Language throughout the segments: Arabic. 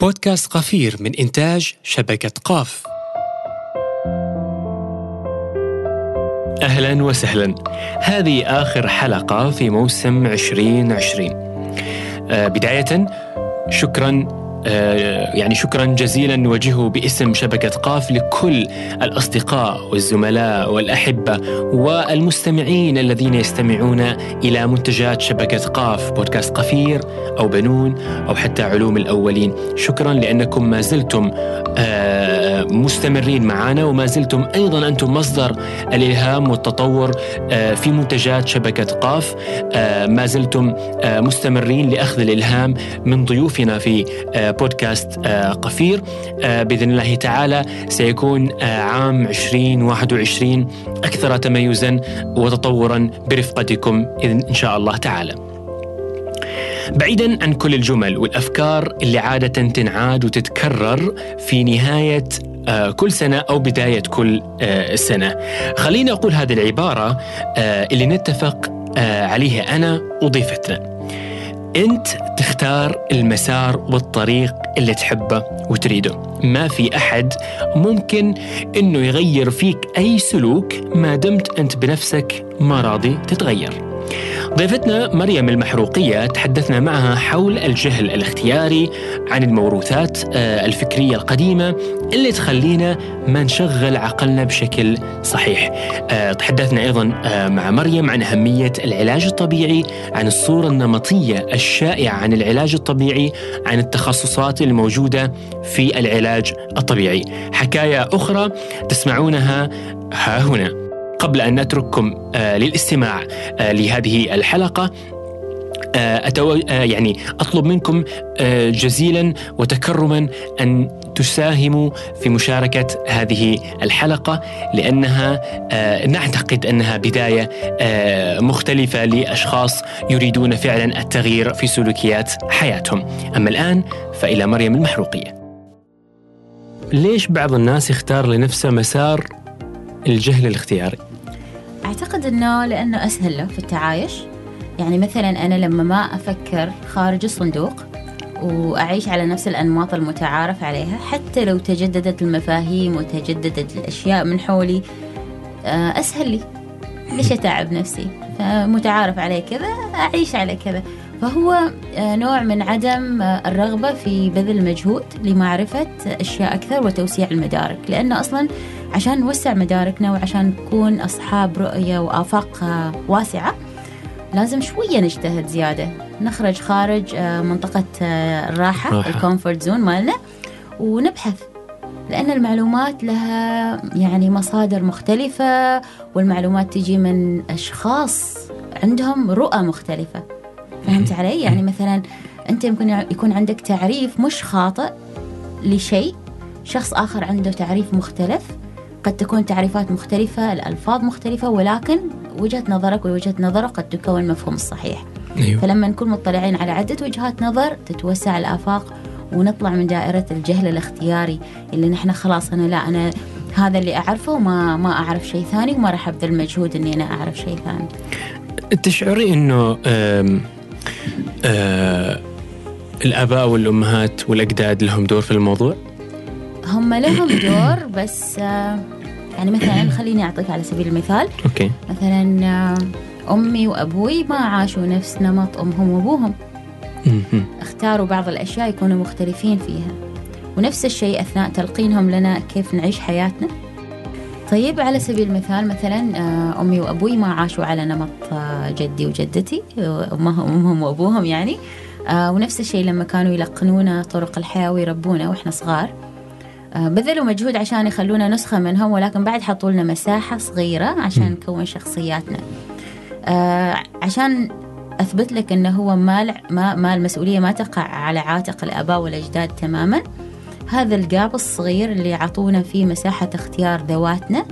بودكاست قفير من إنتاج شبكة قاف. أهلا وسهلا. هذه آخر حلقة في موسم 2020 آه، بداية شكرا يعني شكرا جزيلا نوجهه باسم شبكة قاف لكل الأصدقاء والزملاء والأحبة والمستمعين الذين يستمعون إلى منتجات شبكة قاف بودكاست قفير أو بنون أو حتى علوم الأولين. شكرا لأنكم ما زلتم آه، مستمرين معنا وما زلتم أيضا أنتم مصدر الإلهام والتطور آه، في منتجات شبكة قاف. ما زلتم مستمرين لأخذ الإلهام من ضيوفنا في بودكاست آه، قفير. آه، بإذن الله تعالى سيكون آه، عام 2021 أكثر تميزا وتطورا برفقتكم إن شاء الله تعالى. بعيدا عن كل الجمل والأفكار اللي عادة تنعاد وتتكرر في نهاية كل سنة أو بداية كل سنة. خليني أقول هذه العبارة اللي نتفق عليها أنا وضيفتنا. أنت تختار المسار والطريق اللي تحبه وتريده. ما في أحد ممكن إنه يغير فيك أي سلوك ما دمت أنت بنفسك ما راضي تتغير. ضيفتنا مريم المحروقية تحدثنا معها حول الجهل الاختياري عن الموروثات آه، الفكرية القديمة اللي تخلينا ما نشغل عقلنا بشكل صحيح. آه، تحدثنا أيضا آه، مع مريم عن أهمية العلاج الطبيعي عن الصورة النمطية الشائعة عن العلاج الطبيعي عن التخصصات الموجودة في العلاج الطبيعي. حكاية أخرى تسمعونها ها هنا. قبل أن نترككم آه، للاستماع آه، لهذه الحلقة. آه، أتو... يعني أطلب منكم جزيلا وتكرما أن تساهموا في مشاركة هذه الحلقة لأنها نعتقد أنها بداية مختلفة لأشخاص يريدون فعلا التغيير في سلوكيات حياتهم. أما الآن فإلى مريم المحروقية. ليش بعض الناس يختار لنفسه مسار الجهل الاختياري؟ أعتقد أنه لأنه أسهل له في التعايش. يعني مثلا أنا لما ما أفكر خارج الصندوق وأعيش على نفس الأنماط المتعارف عليها حتى لو تجددت المفاهيم وتجددت الأشياء من حولي آه، أسهل لي. ليش أتعب نفسي؟ فمتعارف عليه كذا أعيش على كذا. فهو آه، نوع من عدم آه، الرغبة في بذل مجهود لمعرفة أشياء أكثر وتوسيع المدارك. لأنه أصلا عشان نوسع مداركنا وعشان نكون أصحاب رؤية وآفاق آه، واسعة لازم شوية نجتهد زيادة. نخرج خارج منطقة الراحة ال comfort zone مالنا ونبحث. لأن المعلومات لها يعني مصادر مختلفة والمعلومات تجي من أشخاص عندهم رؤى مختلفة. فهمت علي؟ يعني مثلا أنت يمكن يكون عندك تعريف مش خاطئ لشيء شخص آخر عنده تعريف مختلف قد تكون تعريفات مختلفة الألفاظ مختلفة ولكن وجهة نظرك ووجهة نظره قد تكون المفهوم الصحيح أيوه. فلما نكون مطلعين على عدة وجهات نظر تتوسع الآفاق ونطلع من دائرة الجهل الاختياري اللي نحن خلاص أنا لا أنا هذا اللي أعرفه وما ما أعرف شيء ثاني وما راح أبذل مجهود إني أنا أعرف شيء ثاني تشعري إنه آه الآباء والأمهات والأجداد لهم دور في الموضوع؟ هم لهم دور بس آه يعني مثلا خليني أعطيك على سبيل المثال. أوكي. مثلا آه أمي وأبوي ما عاشوا نفس نمط أمهم وأبوهم. اختاروا بعض الأشياء يكونوا مختلفين فيها. ونفس الشيء أثناء تلقينهم لنا كيف نعيش حياتنا. طيب على سبيل المثال مثلا آه، أمي وأبوي ما عاشوا على نمط آه، جدي وجدتي أمهم وأبوهم يعني. آه، ونفس الشيء لما كانوا يلقنونا طرق الحياة ويربونا وإحنا صغار. بذلوا مجهود عشان يخلونا نسخة منهم ولكن بعد حطوا لنا مساحة صغيرة عشان نكون شخصياتنا. عشان أثبت لك أنه هو ما, ما المسؤولية ما تقع على عاتق الآباء والأجداد تماما. هذا ال gap الصغير اللي يعطونا فيه مساحة اختيار ذواتنا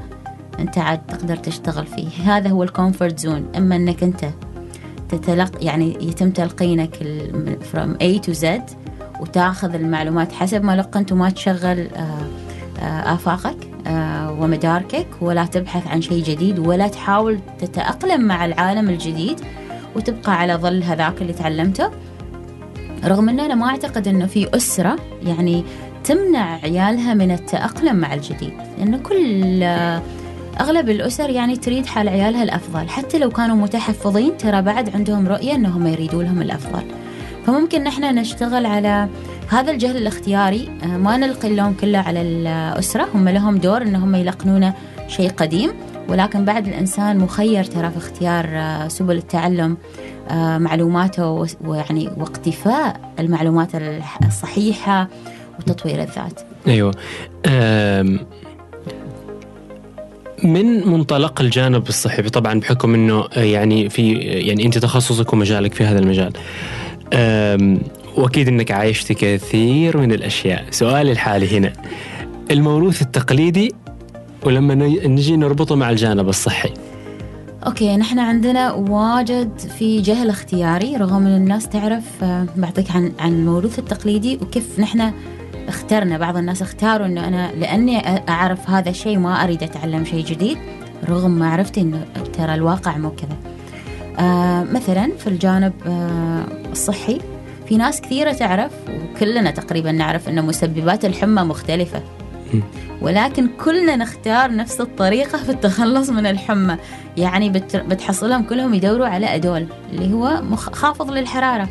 أنت عاد تقدر تشتغل فيه. هذا هو ال comfort zone. إما أنك أنت تتلق يعني يتم تلقينك from A to Z وتاخذ المعلومات حسب ما لقنت وما تشغل آه، آه، آفاقك آه، ومداركك ولا تبحث عن شيء جديد ولا تحاول تتأقلم مع العالم الجديد وتبقى على ظل هذاك اللي تعلمته. رغم أن أنا ما أعتقد أنه في أسرة يعني تمنع عيالها من التأقلم مع الجديد. لأن كل أغلب الأسر يعني تريد حال عيالها الأفضل. حتى لو كانوا متحفظين ترى بعد عندهم رؤية أنهم يريدوا لهم الأفضل. فممكن نحن نشتغل على هذا الجهل الاختياري. آه، ما نلقي اللوم كله على الأسرة. هم لهم دور أنهم يلقنون شيء قديم. ولكن بعد الإنسان مخير ترى في اختيار آه، سبل التعلم آه، معلوماته ويعني واقتفاء المعلومات الصحيحة. وتطوير الذات. أيوة. من منطلق الجانب الصحي طبعا بحكم إنه يعني في يعني أنت تخصصك ومجالك في هذا المجال. وأكيد إنك عايشت كثير من الأشياء. سؤالي الحالي هنا الموروث التقليدي ولما نجي نربطه مع الجانب الصحي. أوكي نحن عندنا واجد في جهل اختياري رغم إن الناس تعرف آه، بعطيك عن عن الموروث التقليدي وكيف نحن اخترنا بعض الناس اختاروا إنه أنا لأني أعرف هذا الشيء ما أريد أتعلم شيء جديد رغم معرفتي إنه ترى الواقع مو كذا. آه مثلا في الجانب آه الصحي في ناس كثيرة تعرف وكلنا تقريبا نعرف ان مسببات الحمى مختلفة. ولكن كلنا نختار نفس الطريقة في التخلص من الحمى يعني بتحصلهم كلهم يدوروا على أدول اللي هو خافض للحرارة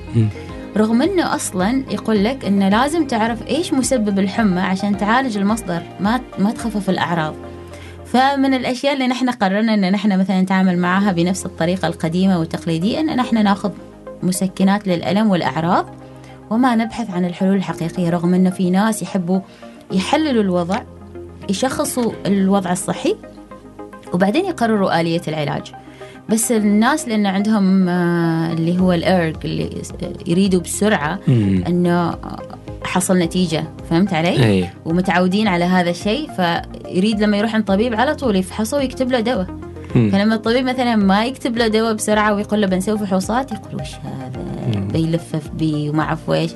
رغم إنه أصلا يقول لك إنه لازم تعرف إيش مسبب الحمى عشان تعالج المصدر ما ما تخفف الأعراض. فمن الأشياء اللي نحن قررنا إن نحن مثلا نتعامل معها بنفس الطريقة القديمة والتقليديه إن نحن نأخذ مسكنات للألم والأعراض وما نبحث عن الحلول الحقيقية رغم إنه في ناس يحبوا يحللوا الوضع يشخصوا الوضع الصحي وبعدين يقرروا آلية العلاج. بس الناس لأن عندهم آه، اللي هو ال urge اللي يريدوا بسرعة أنه حصل نتيجة فهمت علي؟ أي. ومتعودين على هذا الشيء فيريد لما يروح عند طبيب على طول يفحصه ويكتب له دواء. فلما الطبيب مثلا ما يكتب له دواء بسرعة ويقول له بنسوي فحوصات يقول وش هذا؟ بيلفف بي وما أعرف ويش.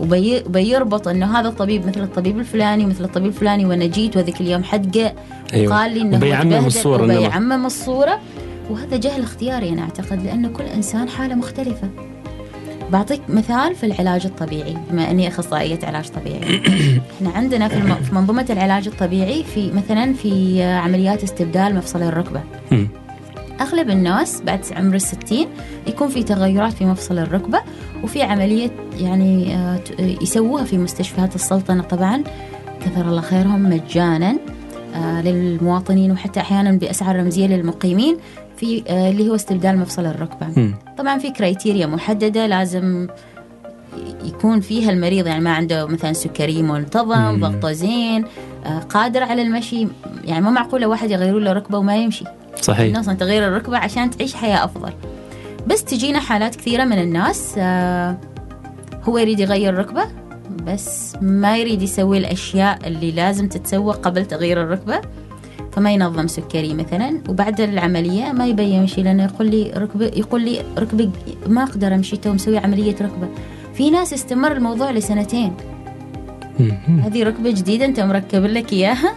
وبيربط إنه هذا الطبيب مثل الطبيب الفلاني مثل الطبيب الفلاني وأنا جيت وذيك اليوم حدقة. أيوة. وقال لي إنه بيعمم الصورة بيعمم الصورة. وهذا جهل اختياري أنا أعتقد لأن كل إنسان حالة مختلفة. بعطيك مثال في العلاج الطبيعي بما أني أخصائية علاج طبيعي. إحنا عندنا في, في منظومة العلاج الطبيعي في مثلا في عمليات استبدال مفصل الركبة. أغلب الناس بعد عمر الستين يكون في تغيرات في مفصل الركبة وفي عملية يعني آه، يسووها في مستشفيات السلطنة طبعا. كثر الله خيرهم مجانا آه، للمواطنين وحتى أحيانا بأسعار رمزية للمقيمين. في آه، اللي هو استبدال مفصل الركبة. طبعا في criteria محددة لازم يكون فيها المريض يعني ما عنده مثلا سكري منتظم ضغطة زين قادر على المشي. يعني ما معقولة واحد يغيروا له ركبة وما يمشي. صحيح. أصلا تغيير الركبة عشان تعيش حياة أفضل. بس تجينا حالات كثيرة من الناس آه هو يريد يغير ركبة بس ما يريد يسوي الأشياء اللي لازم تتسوى قبل تغيير الركبة. فما ينظم سكري مثلا وبعد العملية ما يبي يمشي لأنه يقول لي ركبه يقول لي ركبه ما أقدر أمشي تو مسوي عملية ركبة. في ناس استمر الموضوع لسنتين. هذه ركبة جديدة أنت مركب لك إياها؟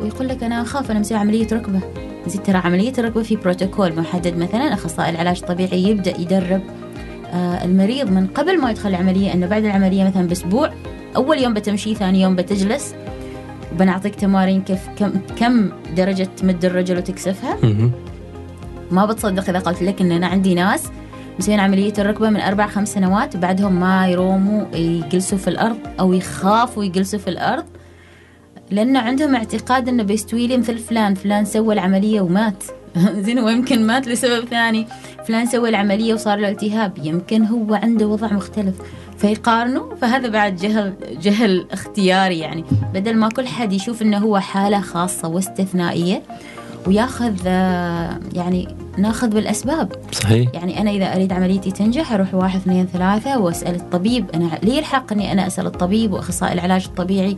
ويقول لك أنا أخاف أنا مسوي عملية ركبة. زين ترى عملية الركبة في بروتوكول محدد مثلا أخصائي العلاج الطبيعي يبدأ يدرب آه المريض من قبل ما يدخل العملية أنه بعد العملية مثلا بأسبوع أول يوم بتمشي ثاني يوم بتجلس. وبنعطيك تمارين كيف كم كم درجة تمد الرجل وتكسفها؟ ما بتصدق إذا قلت لك إن أنا عندي ناس مسوين عملية الركبة من أربع خمس سنوات بعدهم ما يروموا يجلسوا في الأرض أو يخافوا يجلسوا في الأرض لأنه عندهم اعتقاد أنه بيستوي لي مثل فلان فلان سوى العملية ومات. زين ويمكن مات لسبب ثاني. فلان سوى العملية وصار له التهاب. يمكن هو عنده وضع مختلف. فيقارنوا فهذا بعد جهل جهل اختياري يعني بدل ما كل حد يشوف إنه هو حالة خاصة واستثنائية وياخذ آه، يعني ناخذ بالأسباب صحيح يعني أنا إذا أريد عمليتي تنجح أروح واحد اثنين ثلاثة وأسأل الطبيب أنا لي الحق إني أنا أسأل الطبيب وأخصائي العلاج الطبيعي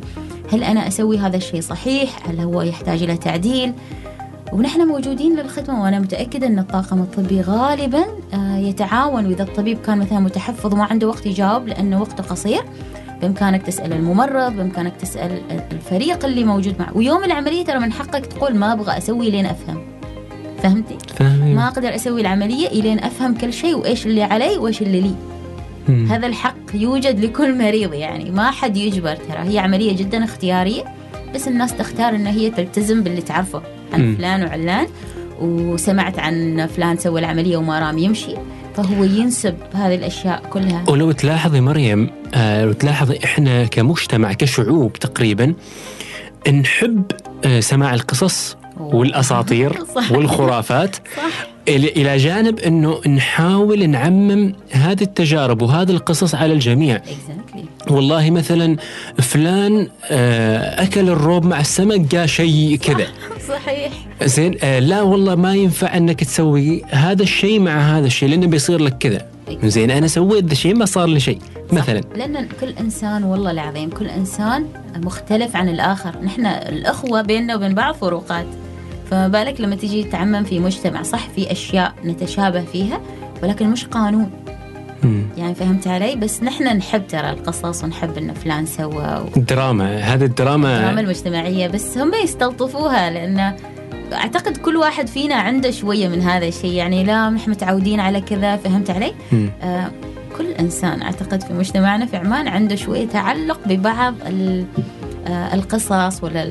هل أنا أسوي هذا الشيء صحيح؟ هل هو يحتاج إلى تعديل؟ ونحن موجودين للخدمة وأنا متأكدة أن الطاقم الطبي غالبا آه، يتعاون وإذا الطبيب كان مثلا متحفظ وما عنده وقت يجاوب لأنه وقته قصير بإمكانك تسأل الممرض بإمكانك تسأل الفريق اللي موجود معه ويوم العملية ترى من حقك تقول ما أبغى أسوي لين أفهم فهمتي؟ فهمي. ما أقدر أسوي العملية إلين أفهم كل شيء وإيش اللي علي وإيش اللي لي مم. هذا الحق يوجد لكل مريض يعني ما حد يجبر ترى هي عملية جدا اختيارية بس الناس تختار إن هي تلتزم باللي تعرفه عن. فلان وعلان وسمعت عن فلان سوى العملية وما رام يمشي فهو ينسب هذه الأشياء كلها ولو تلاحظي مريم آه لو تلاحظي إحنا كمجتمع كشعوب تقريبا نحب آه سماع القصص والأساطير. والخرافات إلى إلى جانب إنه نحاول نعمم هذه التجارب وهذه القصص على الجميع. Exactly. والله مثلا فلان آه، أكل الروب مع السمك قال شيء كذا. صحيح. زين آه، لا والله ما ينفع إنك تسوي هذا الشيء مع هذا الشيء لأنه بيصير لك كذا. زين أنا سويت ذا الشيء ما صار لي شيء مثلا. لأن كل إنسان والله العظيم كل إنسان مختلف عن الآخر. نحن الأخوة بيننا وبين بعض فروقات. فما بالك لما تيجي تعمم في مجتمع صح في أشياء نتشابه فيها ولكن مش قانون. يعني فهمت علي بس نحن نحب ترى القصص ونحب إن فلان سوى الدراما هذه الدراما الدراما المجتمعية بس هم يستلطفوها لأن أعتقد كل واحد فينا عنده شوية من هذا الشيء يعني لا نحن متعودين على كذا فهمت علي؟ آه، كل إنسان أعتقد في مجتمعنا في عمان عنده شوية تعلق ببعض ال- القصص ولا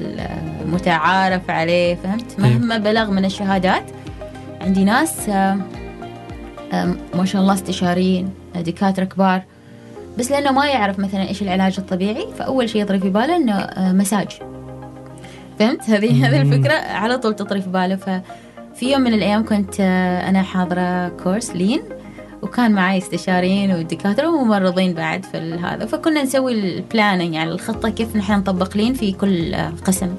المتعارف عليه فهمت؟ مهما بلغ من الشهادات. عندي ناس آه، آه، ما شاء الله استشاريين آه، دكاترة كبار. بس لأنه ما يعرف مثلا إيش العلاج الطبيعي فأول شيء يطري في باله إنه آه، مساج. فهمت؟ هذه هذه مم. الفكرة على طول تطري في باله. ففي يوم من الأيام كنت آه، أنا حاضرة course Lean. وكان معي استشاريين ودكاترة وممرضين بعد في هذا. فكنا نسوي ال planning يعني الخطة كيف نحن نطبق Lean في كل آه، قسم.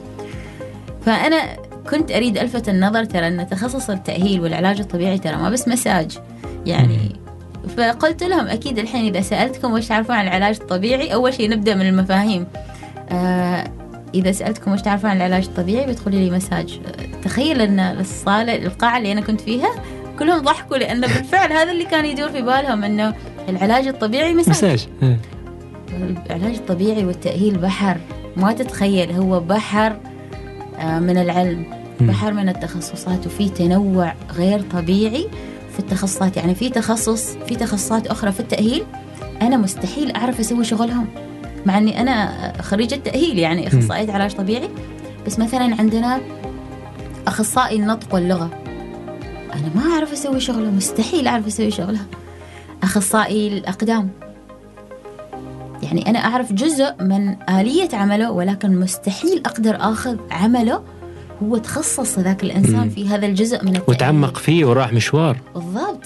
فأنا كنت أريد ألفت النظر ترى أن تخصص التأهيل والعلاج الطبيعي ترى ما بس مساج يعني. فقلت لهم أكيد الحين إذا سألتكم وش تعرفون عن العلاج الطبيعي أول شيء نبدأ من المفاهيم. آه إذا سألتكم وش تعرفون عن العلاج الطبيعي بتقولي لي مساج. آه، تخيل أن الصالة القاعة اللي أنا كنت فيها كلهم ضحكوا لأن بالفعل هذا اللي كان يدور في بالهم أنه العلاج الطبيعي مساج. مساج آه. العلاج الطبيعي والتأهيل بحر. ما تتخيل هو بحر آه، من العلم. بحر من التخصصات وفي تنوع غير طبيعي في التخصصات. يعني في تخصص في تخصصات أخرى في التأهيل أنا مستحيل أعرف أسوي شغلهم مع أني أنا خريجة تأهيل يعني أخصائية علاج طبيعي. بس مثلا عندنا أخصائي النطق واللغة أنا ما أعرف أسوي شغلة مستحيل أعرف أسوي شغلة. أخصائي الأقدام. يعني أنا أعرف جزء من آلية عمله ولكن مستحيل أقدر أخذ عمله هو تخصص ذاك الإنسان مم. في هذا الجزء من التأهيل. وتعمق فيه وراح مشوار. بالضبط.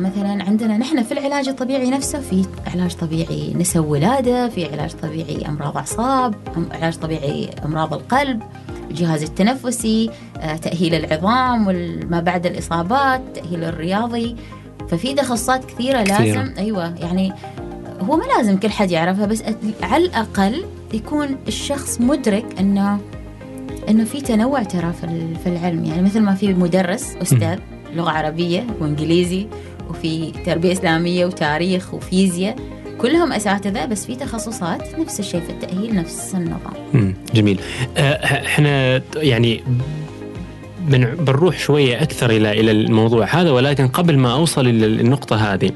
مثلا عندنا نحن في العلاج الطبيعي نفسه في علاج طبيعي نساء ولادة في علاج طبيعي أمراض أعصاب أم- علاج طبيعي أمراض القلب. الجهاز التنفسي آه، تأهيل العظام وما بعد الإصابات التأهيل الرياضي. ففي تخصصات كثيرة كثيرة. لازم أيوة يعني هو ما لازم كل حد يعرفها بس على الأقل يكون الشخص مدرك أنه إنه في تنوع ترى في ال- في العلم. يعني مثل ما في مدرس أستاذ لغة عربية وإنجليزي وفي تربية إسلامية وتاريخ وفيزياء. كلهم اساتذه بس في تخصصات نفس الشيء في التأهيل نفس النظام. جميل. آه، إحنا يعني بن- بنروح شوية أكثر إلى إلى الموضوع هذا ولكن قبل ما أوصل إلى النقطة هذه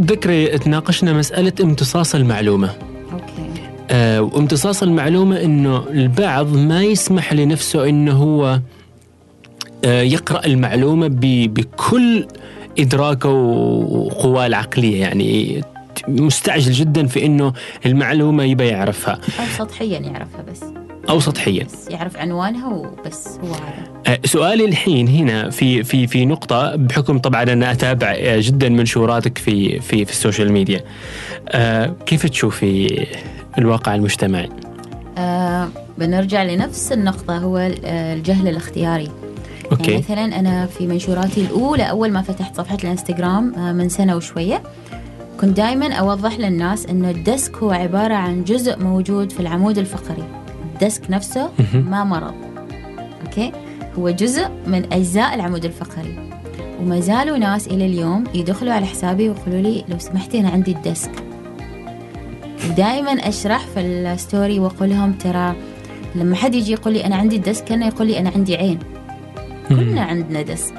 ذكري تناقشنا مسألة امتصاص المعلومة. أوكي. آه، وامتصاص المعلومة أنه البعض ما يسمح لنفسه أنه هو آه، يقرأ المعلومة ب- بكل إدراكه وقواه العقلية يعني مستعجل جدا في أنه المعلومة يبى يعرفها. أو سطحيا يعرفها بس. أو سطحيا. بس يعرف عنوانها وبس هو هذا. آه، سؤالي الحين هنا في في في نقطة بحكم طبعا أنا أتابع آه، جدا منشوراتك في في في ال social media. آه، كيف تشوفي الواقع المجتمعي؟ آه بنرجع لنفس النقطة هو الجهل الاختياري. يعني okay. مثلا أنا في منشوراتي الأولى أول ما فتحت صفحة الإنستغرام آه، من سنة وشوية كنت دائما أوضح للناس إنه ال disc هو عبارة عن جزء موجود في العمود الفقري. ال disc نفسه. ما مرض. okay؟ هو جزء من أجزاء العمود الفقري. وما زالوا ناس إلى اليوم يدخلوا على حسابي ويقولوا لي لو سمحتي أنا عندي ال disc. دائما أشرح في ال story واقول لهم ترى لما حد يجي يقول لي أنا عندي ال disc كأنه يقول لي أنا عندي عين. كلنا عندنا disc.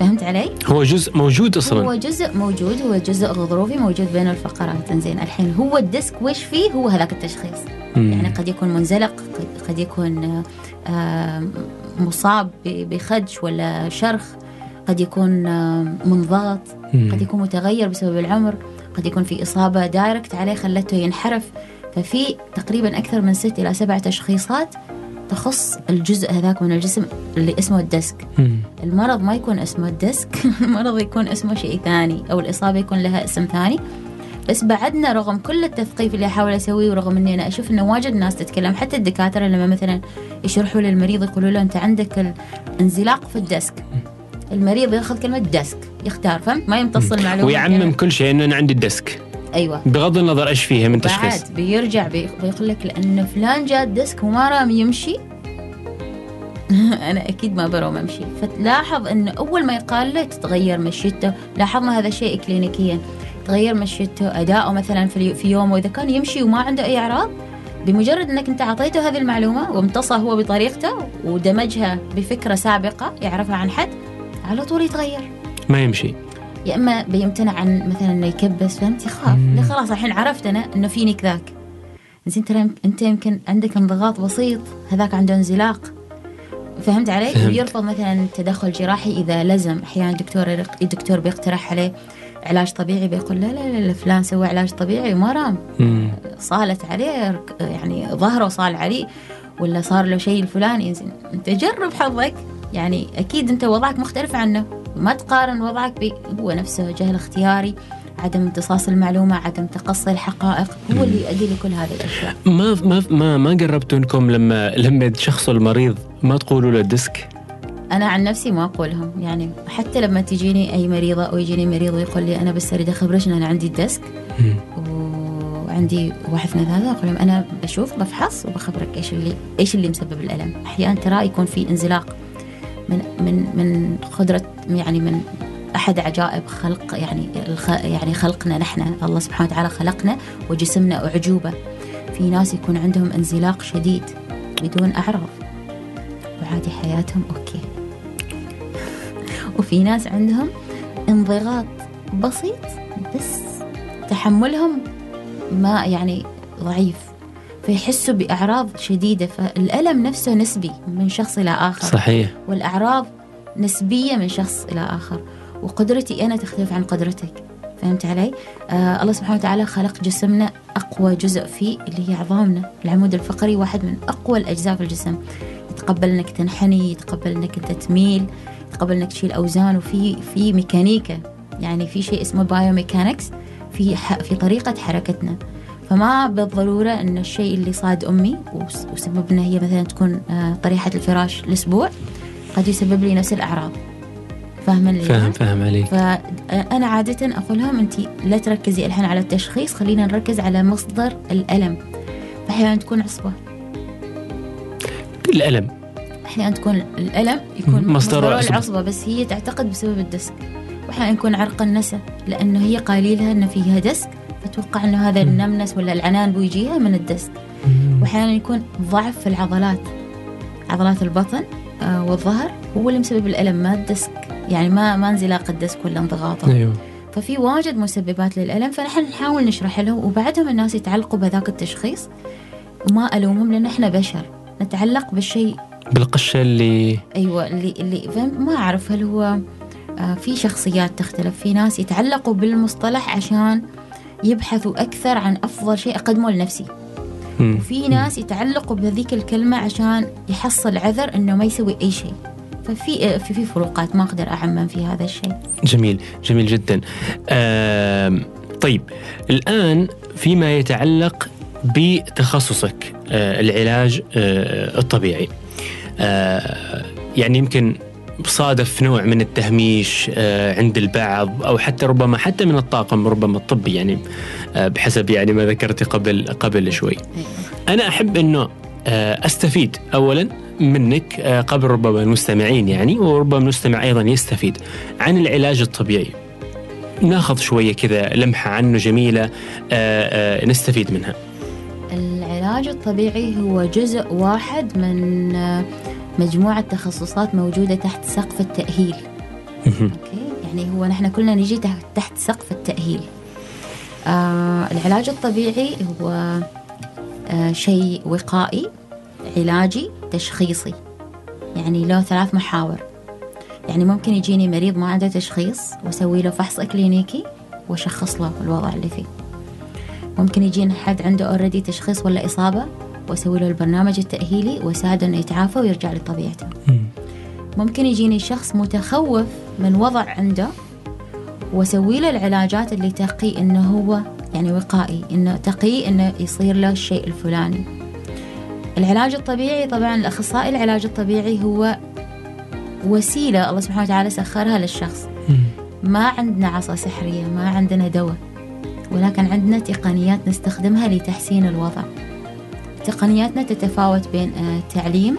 فهمت علي؟ هو جزء موجود أصلا. هو جزء موجود هو جزء غضروفي موجود بين الفقرات. إنزين الحين هو ال disc وش فيه؟ هو هذاك التشخيص. مم. يعني قد يكون منزلق قد- يكون آه، مصاب بخدش ولا شرخ قد يكون آه، منضغط. قد يكون متغير بسبب العمر قد يكون في إصابة direct عليه خلته ينحرف. ففي تقريبا أكثر من ست إلى سبع تشخيصات تخص الجزء هذاك من الجسم اللي اسمه ال disc. المرض ما يكون اسمه ال disc المرض يكون اسمه شيء ثاني أو الإصابة يكون لها اسم ثاني. بس بعدنا رغم كل التثقيف اللي أحاول أسويه ورغم إني أنا أشوف إنه واجد ناس تتكلم حتى الدكاترة لما مثلا يشرحوا للمريض يقولوا له أنت عندك الانزلاق في ال disc المريض ياخذ كلمة disc يختار فهمت؟ ما يمتص المعلومة. ويعمم كل شيء إنه أنا عندي ال disc أيوه. بغض النظر إيش فيها من تشخيص. بعد بيرجع بي- بيقول لك لأن فلان جاء ال disc وما رام يمشي. أنا أكيد ما بروم أمشي. فتلاحظ انه أول ما يقال له تتغير مشيته لاحظنا هذا الشيء كلينيكيا. تغير مشيته أداؤه مثلا في يومه. إذا كان يمشي وما عنده أي أعراض بمجرد إنك أنت أعطيته هذه المعلومة وامتصها هو بطريقته ودمجها بفكرة سابقة يعرفها عن حد على طول يتغير. ما يمشي. يا إما بيمتنع عن مثلا إنه يكبس فهمت يخاف. ليه خلاص؟ الحين عرفت أنا إنه فينك ذاك. زين ترى أنت يمكن عندك انضغاط بسيط هذاك عنده انزلاق. فهمت علي؟ فهمت. ويرفض مثلا تدخل جراحي إذا لزم. أحيانا الدكتور الدكتور بيقترح عليه علاج طبيعي بيقول لا لا لا, لا فلان سوى علاج طبيعي وما رام. صالت عليه يعني ظهره صال عليه ولا صار له شيء الفلاني. زين أنت جرب حظك. يعني أكيد أنت وضعك مختلف عنه. ما تقارن وضعك ب هو نفسه جهل اختياري عدم امتصاص المعلومة عدم تقصي الحقائق. هو اللي يؤدي لكل هذه الأشياء. ما ما ما ما قربتوا انكم لما لما تشخصوا المريض ما تقولوا له disc؟ أنا عن نفسي ما أقولهم. يعني حتى لما تجيني أي مريضة أو يجيني مريض ويقول لي أنا بس أريد أخبرك إن أنا عندي ال disc. وعندي واحد اثنين ثلاثة أقول لهم أنا بشوف بفحص وبخبرك إيش اللي إيش اللي مسبب الألم. أحيانا ترى يكون في انزلاق. من من من قدرة يعني من أحد عجائب خلق يعني يعني خلقنا نحن. الله سبحانه وتعالى خلقنا وجسمنا أعجوبة. في ناس يكون عندهم انزلاق شديد بدون أعراض. وعادي حياتهم أوكي. وفي ناس عندهم انضغاط بسيط بس تحملهم ما يعني ضعيف. فيحسوا بأعراض شديدة فالألم نفسه نسبي من شخص إلى آخر. صحيح. والأعراض نسبية من شخص إلى آخر. وقدرتي أنا تختلف عن قدرتك. فهمت علي؟ آه الله سبحانه وتعالى خلق جسمنا أقوى جزء فيه اللي هي عظامنا العمود الفقري واحد من أقوى الأجزاء في الجسم. يتقبل أنك تنحني يتقبل أنك أنت تميل يتقبل أنك تشيل أوزان وفي في ميكانيكا يعني في شيء اسمه biomechanics في في طريقة حركتنا. فما بالضرورة أن الشيء اللي صاد أمي وس- وسبب أنها هي مثلا تكون آه، طريحة الفراش الأسبوع قد يسبب لي نفس الأعراض. فاهمة اللي فاهم فاهم عليك. فأنا عادة أقول لهم أنت لا تركزي الحين على التشخيص خلينا نركز على مصدر الألم. فأحيانا تكون عصبة. الألم. أحيانا تكون الألم يكون مصدره عصبة. العصبة بس هي تعتقد بسبب ال disc وأحيانا يكون عرق النسا لأنه هي قايلة أن فيها disc فتوقع أنه هذا ال numbness ولا العنان بيجيها من ال disc واحيانا يكون ضعف في العضلات عضلات البطن آه، والظهر هو اللي مسبب الألم ما ال disc يعني ما ما انزلاق ال disc ولا انضغاطه. أيوه. ففي واجد مسببات للألم فنحن نحاول نشرح لهم وبعدهم الناس يتعلقوا بهذاك التشخيص وما ألومهم لأن إحنا بشر. نتعلق بالشيء. بالقشة اللي أيوه اللي اللي ما أعرف هل هو آه، في شخصيات تختلف. في ناس يتعلقوا بالمصطلح عشان يبحثوا أكثر عن أفضل شيء أقدمه لنفسي. وفي ناس يتعلقوا بهذيك الكلمة عشان يحصل عذر إنه ما يسوي أي شيء. ففي في في فروقات ما أقدر أعمم في هذا الشيء. جميل جميل جدا. طيب الآن فيما يتعلق بتخصصك آه، العلاج آه، الطبيعي. آه، يعني يمكن صادف نوع من التهميش آه، عند البعض أو حتى ربما حتى من الطاقم ربما الطبي يعني آه، بحسب يعني ما ذكرتي قبل قبل شوي. أنا أحب إنه آه، أستفيد اولا منك قبل ربما المستمعين يعني وربما المستمع أيضا يستفيد عن العلاج الطبيعي. ناخذ شوية كذا لمحة عنه جميلة نستفيد منها. العلاج الطبيعي هو جزء واحد من مجموعة تخصصات موجودة تحت سقف التأهيل. أوكي؟ يعني هو نحن كلنا نجي تحت, سقف التأهيل. آه العلاج الطبيعي هو آه شيء وقائي علاجي تشخيصي. يعني له ثلاث محاور. يعني ممكن يجيني مريض ما عنده تشخيص واسوي له فحص اكلينيكي واشخص له الوضع اللي فيه. ممكن يجينا حد عنده اوريدي تشخيص ولا إصابة وأسوي له البرنامج التأهيلي وأساعده إنه يتعافى ويرجع لطبيعته. ممكن يجيني شخص متخوف من وضع عنده وأسوي له العلاجات اللي تقي إنه هو يعني وقائي إنه تقي إنه يصير له الشيء الفلاني. العلاج الطبيعي طبعا الأخصائي العلاج الطبيعي هو وسيلة الله سبحانه وتعالى سخرها للشخص. ما عندنا عصا سحرية ما عندنا دواء ولكن عندنا تقنيات نستخدمها لتحسين الوضع. تقنياتنا تتفاوت بين التعليم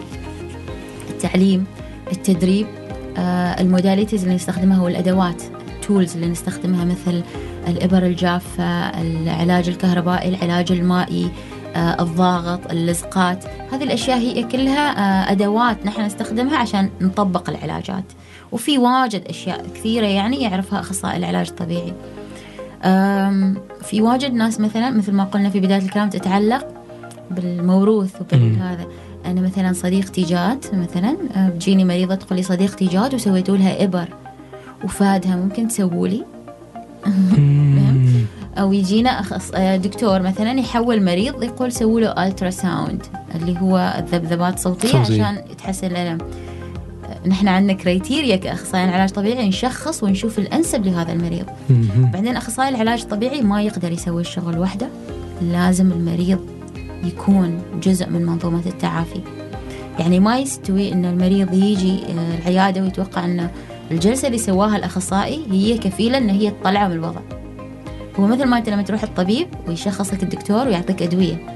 التعليم التدريب ال modalities اللي نستخدمها والأدوات ال tools اللي نستخدمها مثل الإبر الجافة العلاج الكهربائي العلاج المائي الضاغط اللزقات هذه الأشياء هي كلها أدوات نحن نستخدمها عشان نطبق العلاجات. وفي واجد أشياء كثيرة يعني يعرفها أخصائي العلاج الطبيعي. في واجد ناس مثلا مثل ما قلنا في بداية الكلام تتعلق بالموروث وبالهذا أنا مثلا صديقتي جات مثلا بتجيني مريضة تقول لي صديقتي جات وسويتوا لها إبر وفادها ممكن تسووا لي. أو يجينا أخص... دكتور مثلا يحول مريض يقول سووا له ultrasound اللي هو الذبذبات صوتيه صوتي. عشان تحسن الألم. نحن عندنا criteria كاخصائيين علاج طبيعي نشخص ونشوف الأنسب لهذا المريض. بعدين أخصائي العلاج الطبيعي ما يقدر يسوي الشغل وحده لازم المريض يكون جزء من منظومة التعافي. يعني ما يستوي إن المريض يجي العيادة ويتوقع انه الجلسة اللي سواها الأخصائي هي كفيلة إن هي تطلعه من الوضع. هو مثل ما أنت لما تروح الطبيب ويشخص لك الدكتور ويعطيك أدوية.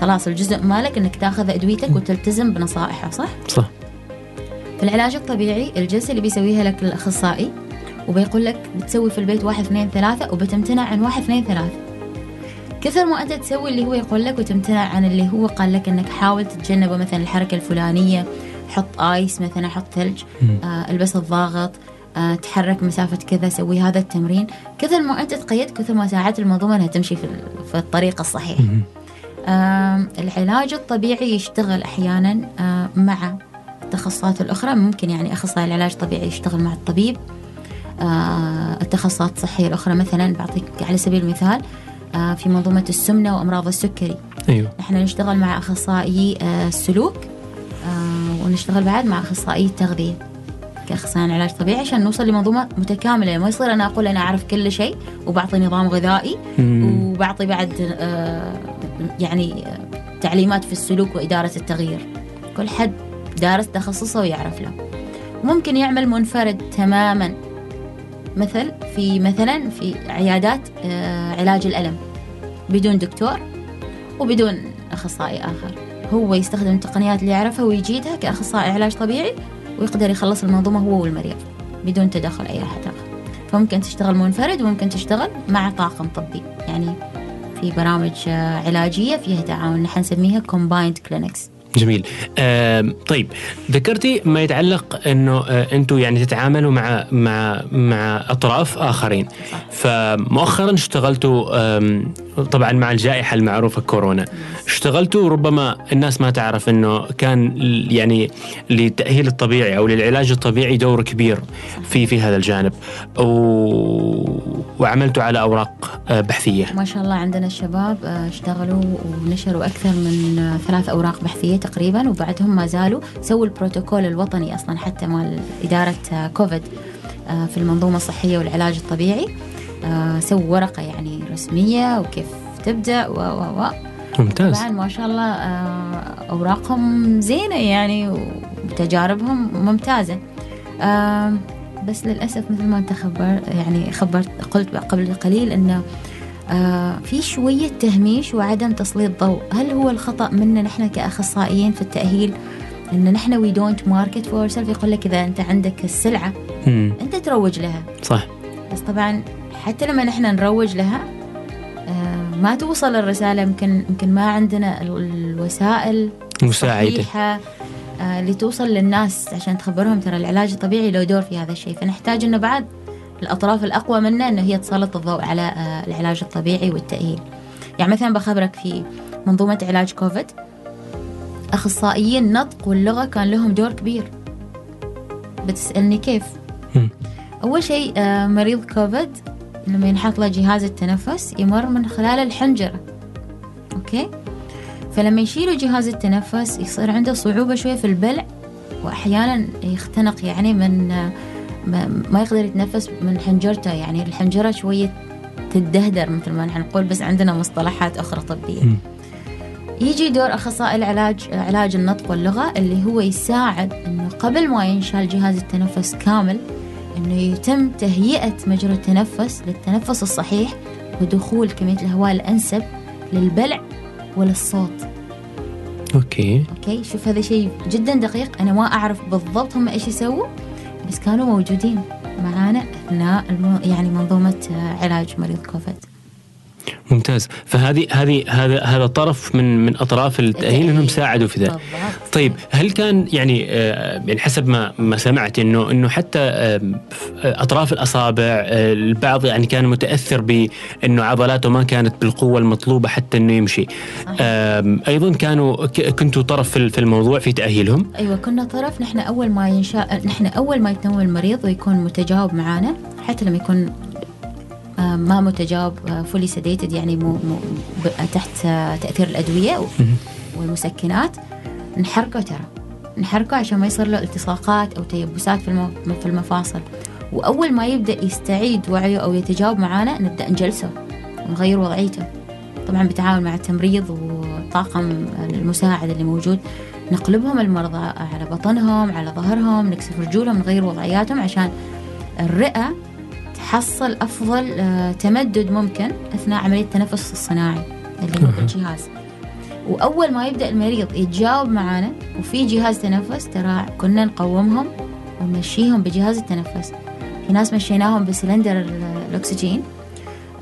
خلاص الجزء مالك إنك تاخذ أدويتك وتلتزم بنصائحه صح؟ صح. في العلاج الطبيعي الجلسة اللي بيسويها لك الأخصائي وبيقول لك بتسوي في البيت واحد اثنين ثلاثة وبتمتنع عن واحد اثنين ثلاثة. كثر ما أنت تسوي اللي هو يقول لك وتمتنع عن اللي هو قال لك إنك حاول تتجنبه مثلا الحركة الفلانية حط آيس مثلا حط ثلج آه البس الضاغط آه تحرك مسافة كذا سوي هذا التمرين. كثر ما أنت تقيد كثر ما ساعدت المنظومة أنها تمشي في, في الطريق الصحيح. آه العلاج الطبيعي يشتغل أحيانا آه مع التخصصات الأخرى. ممكن يعني أخصائي العلاج الطبيعي يشتغل مع الطبيب. آه التخصصات الصحية الأخرى مثلا بعطيك على سبيل المثال في منظومة السمنة وأمراض السكري. أيوه. نحن نشتغل مع أخصائي آه السلوك آه ونشتغل بعد مع أخصائي التغذية كأخصائي علاج طبيعي عشان نوصل لمنظومة متكاملة. ما يصير أنا أقول أنا أعرف كل شيء وبعطي نظام غذائي مم. وبعطي بعد آه يعني تعليمات في السلوك وإدارة التغيير. كل حد دارس تخصصه ويعرف له. ممكن يعمل منفرد تماما. مثل في مثلا في عيادات آه علاج الألم بدون دكتور وبدون أخصائي آخر. هو يستخدم التقنيات اللي يعرفها ويجيدها كأخصائي علاج طبيعي ويقدر يخلص المنظومة هو والمريض بدون تدخل أي أحد آخر فممكن تشتغل منفرد وممكن تشتغل مع طاقم طبي يعني في برامج علاجية فيها تعاون نحن نسميها combined clinics. جميل. آه طيب ذكرتي ما يتعلق إنه آه أنتم يعني تتعاملوا مع مع مع أطراف آخرين. فمؤخرا اشتغلتوا طبعا مع الجائحة المعروفة كورونا. اشتغلتوا ربما الناس ما تعرف إنه كان يعني للتأهيل الطبيعي أو للعلاج الطبيعي دور كبير في في هذا الجانب. و... وعملتوا على أوراق بحثية. ما شاء الله عندنا الشباب اشتغلوا ونشروا أكثر من ثلاث أوراق بحثية تقريبا وبعدهم ما زالوا سووا البروتوكول الوطني أصلا حتى مال إدارة كوفيد في المنظومة الصحية والعلاج الطبيعي. سووا ورقة يعني رسمية وكيف تبدأ و و و. ممتاز. طبعا ما شاء الله أوراقهم زينة يعني وتجاربهم ممتازة. بس للأسف مثل ما أنت خبر يعني خبرت قلت قبل قليل إنه آه في شوية تهميش وعدم تسليط ضوء. هل هو الخطأ منا نحن كأخصائيين في التأهيل إن نحن we don't market ourself يقول لك إذا أنت عندك السلعة مم. أنت تروج لها. صح. بس طبعا حتى لما نحن نروج لها آه ما توصل الرسالة يمكن يمكن ما عندنا الوسائل الصحيحة آه، اللي توصل للناس عشان تخبرهم. ترى العلاج الطبيعي له دور في هذا الشيء. فنحتاج إنه بعد الأطراف الأقوى منه إنه هي تسلط الضوء على آه، العلاج الطبيعي والتأهيل. يعني مثلا بخبرك في منظومة علاج كوفيد أخصائيين النطق واللغة كان لهم دور كبير. بتسألني كيف. أول شيء مريض كوفيد لما ينحط له جهاز التنفس يمر من خلال الحنجرة. okay؟ فلما يشيلوا جهاز التنفس يصير عنده صعوبة شوية في البلع وأحيانا يختنق يعني من ما- يقدر يتنفس من حنجرته. يعني الحنجرة شوية تدهور مثل ما نحن نقول بس عندنا مصطلحات أخرى طبية. يجي دور أخصائي العلاج علاج النطق واللغة اللي هو يساعد إنه قبل ما ينشال جهاز التنفس كامل إنه يتم تهيئة مجرى التنفس للتنفس الصحيح ودخول كمية الهواء الأنسب للبلع وللصوت. okay. okay شوف هذا شيء جدا دقيق. أنا ما أعرف بالضبط هم إيش يسووا بس كانوا موجودين معانا أثناء. يعني منظومة علاج مريض كوفيد. ممتاز. فهذه هذه هذا هذا طرف من من أطراف التأهيل إنهم ساعدوا في بالضبط. طيب هل كان يعني آه، يعني حسب ما ما سمعت انه إنه حتى آه، أطراف الأصابع آه، البعض يعني كان متأثر بإنه عضلاته ما كانت بالقوة المطلوبة حتى إنه يمشي. أيضا كانوا كنتوا طرف في الموضوع في تأهيلهم؟ أيوه كنا طرف. نحن أول ما ينشا نحن أول ما يتنوم المريض ويكون متجاوب معانا حتى لما يكون ما متجاوب فولي سيديتد يعني مو مو تحت آه، تأثير الأدوية. والمسكنات نحركه ترى نحركه عشان ما يصير له التصاقات أو تيبسات. في المفاصل وأول ما يبدأ يستعيد وعيه أو يتجاوب معانا نبدأ نجلسه ونغير وضعيته طبعا بالتعاون مع التمريض والطاقم المساعد اللي موجود نقلبهم المرضى على بطنهم على ظهرهم نكسف رجولهم نغير وضعياتهم عشان الرئة تحصل أفضل آه، تمدد ممكن أثناء عملية التنفس الصناعي اللي هو أها. بالجهاز وأول ما يبدأ المريض يتجاوب معنا وفي جهاز تنفس ترى كنا نقومهم ونمشيهم بجهاز التنفس. في ناس مشيناهم بسلندر ال- الأكسجين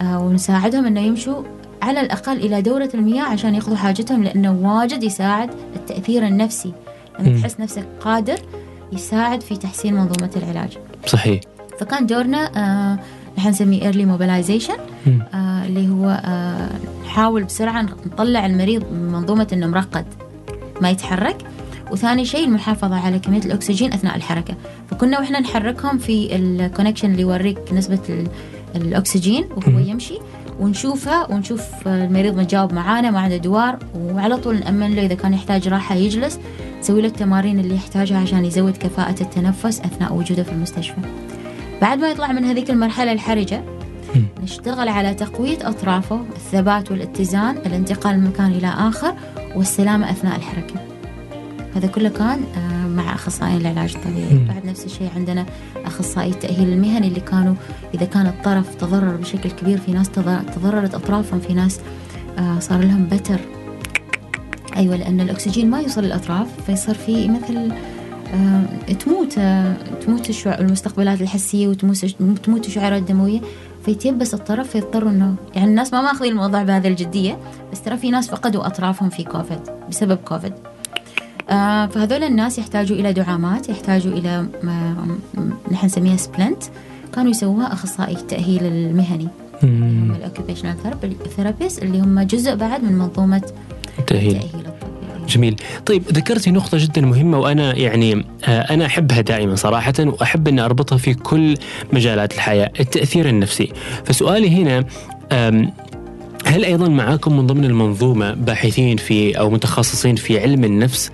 آه، ونساعدهم إنه يمشوا على الأقل إلى دورة المياه عشان يأخذوا حاجتهم لأنه واجد يساعد التأثير النفسي. لما. تحس نفسك قادر يساعد في تحسين منظومة العلاج. صحيح. فكان دورنا آه نحن نسميه early mobilization مم. آه اللي هو آه نحاول بسرعة نطلع المريض من منظومة إنه مرقد ما يتحرك. وثاني شيء المحافظة على كمية الأكسجين أثناء الحركة. فكنا وإحنا نحركهم في ال connection اللي يوريك نسبة ال- الأكسجين وهو. يمشي. ونشوفها ونشوف المريض متجاوب معانا ما عنده دوار. وعلى طول نأمن له إذا كان يحتاج راحة يجلس. نسوي له التمارين اللي يحتاجها عشان يزود كفاءة التنفس أثناء وجوده في المستشفى. بعد ما يطلع من هذيك المرحلة الحرجة. نشتغل على تقوية أطرافه الثبات والاتزان الانتقال من مكان إلى آخر والسلامة أثناء الحركة هذا كله كان آه، مع أخصائيين العلاج الطبيعي. بعد نفس الشيء عندنا أخصائي التأهيل المهني اللي كانوا إذا كان الطرف تضرر بشكل كبير في ناس تض- تضررت أطرافهم في ناس آه، صار لهم بتر أيوة لأن الأكسجين ما يوصل للأطراف فيصير في مثل تموت تموت المستقبلات الحسية وتموت تموت الشعيرات الدموية. فيتيبس الطرف فيضطروا إنه يعني الناس ما ماخذين الموضوع بهذه الجدية بس ترى في ناس فقدوا أطرافهم في كوفيد بسبب كوفيد. آه فهذول الناس يحتاجوا إلى دعامات يحتاجوا إلى نحن نسميها splint. كانوا يسووها أخصائي التأهيل المهني. اللي هم مم. ال occupational therapist اللي هم جزء بعد من منظومة تأهيل التأهيل الطبي. جميل. طيب ذكرتي نقطة جدا مهمة وأنا يعني آه، أنا أحبها دائما صراحة وأحب أن أربطها في كل مجالات الحياة التأثير النفسي. فسؤالي هنا هل أيضا معاكم من ضمن المنظومة باحثين في أو متخصصين في علم النفس؟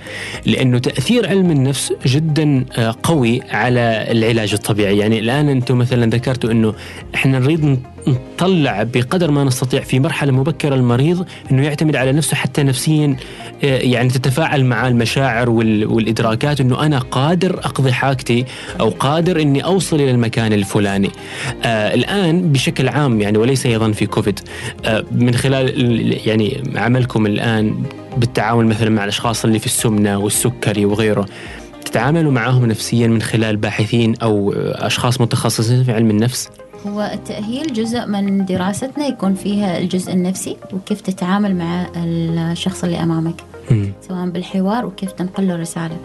لأنه تأثير علم النفس جدا آه، قوي على العلاج الطبيعي. يعني الآن أنتم مثلا ذكرتوا إنه إحنا نريد نطلع بقدر ما نستطيع في مرحلة مبكرة المريض إنه يعتمد على نفسه حتى نفسيا آه، يعني تتفاعل مع المشاعر وال- والإدراكات إنه أنا قادر أقضي حاجتي أو قادر إني أوصل إلى المكان الفلاني. آه الآن بشكل عام يعني وليس أيضا في كوفيد آه من خلال ال- يعني عملكم الآن بالتعامل مثلا مع الأشخاص اللي في السمنة والسكري وغيره تتعاملوا معهم نفسيا من خلال باحثين أو آه، أشخاص متخصصين في علم النفس؟ هو التأهيل جزء من دراستنا يكون فيها الجزء النفسي وكيف تتعامل مع الشخص اللي أمامك مم. سواء بالحوار وكيف تنقل له رسالة.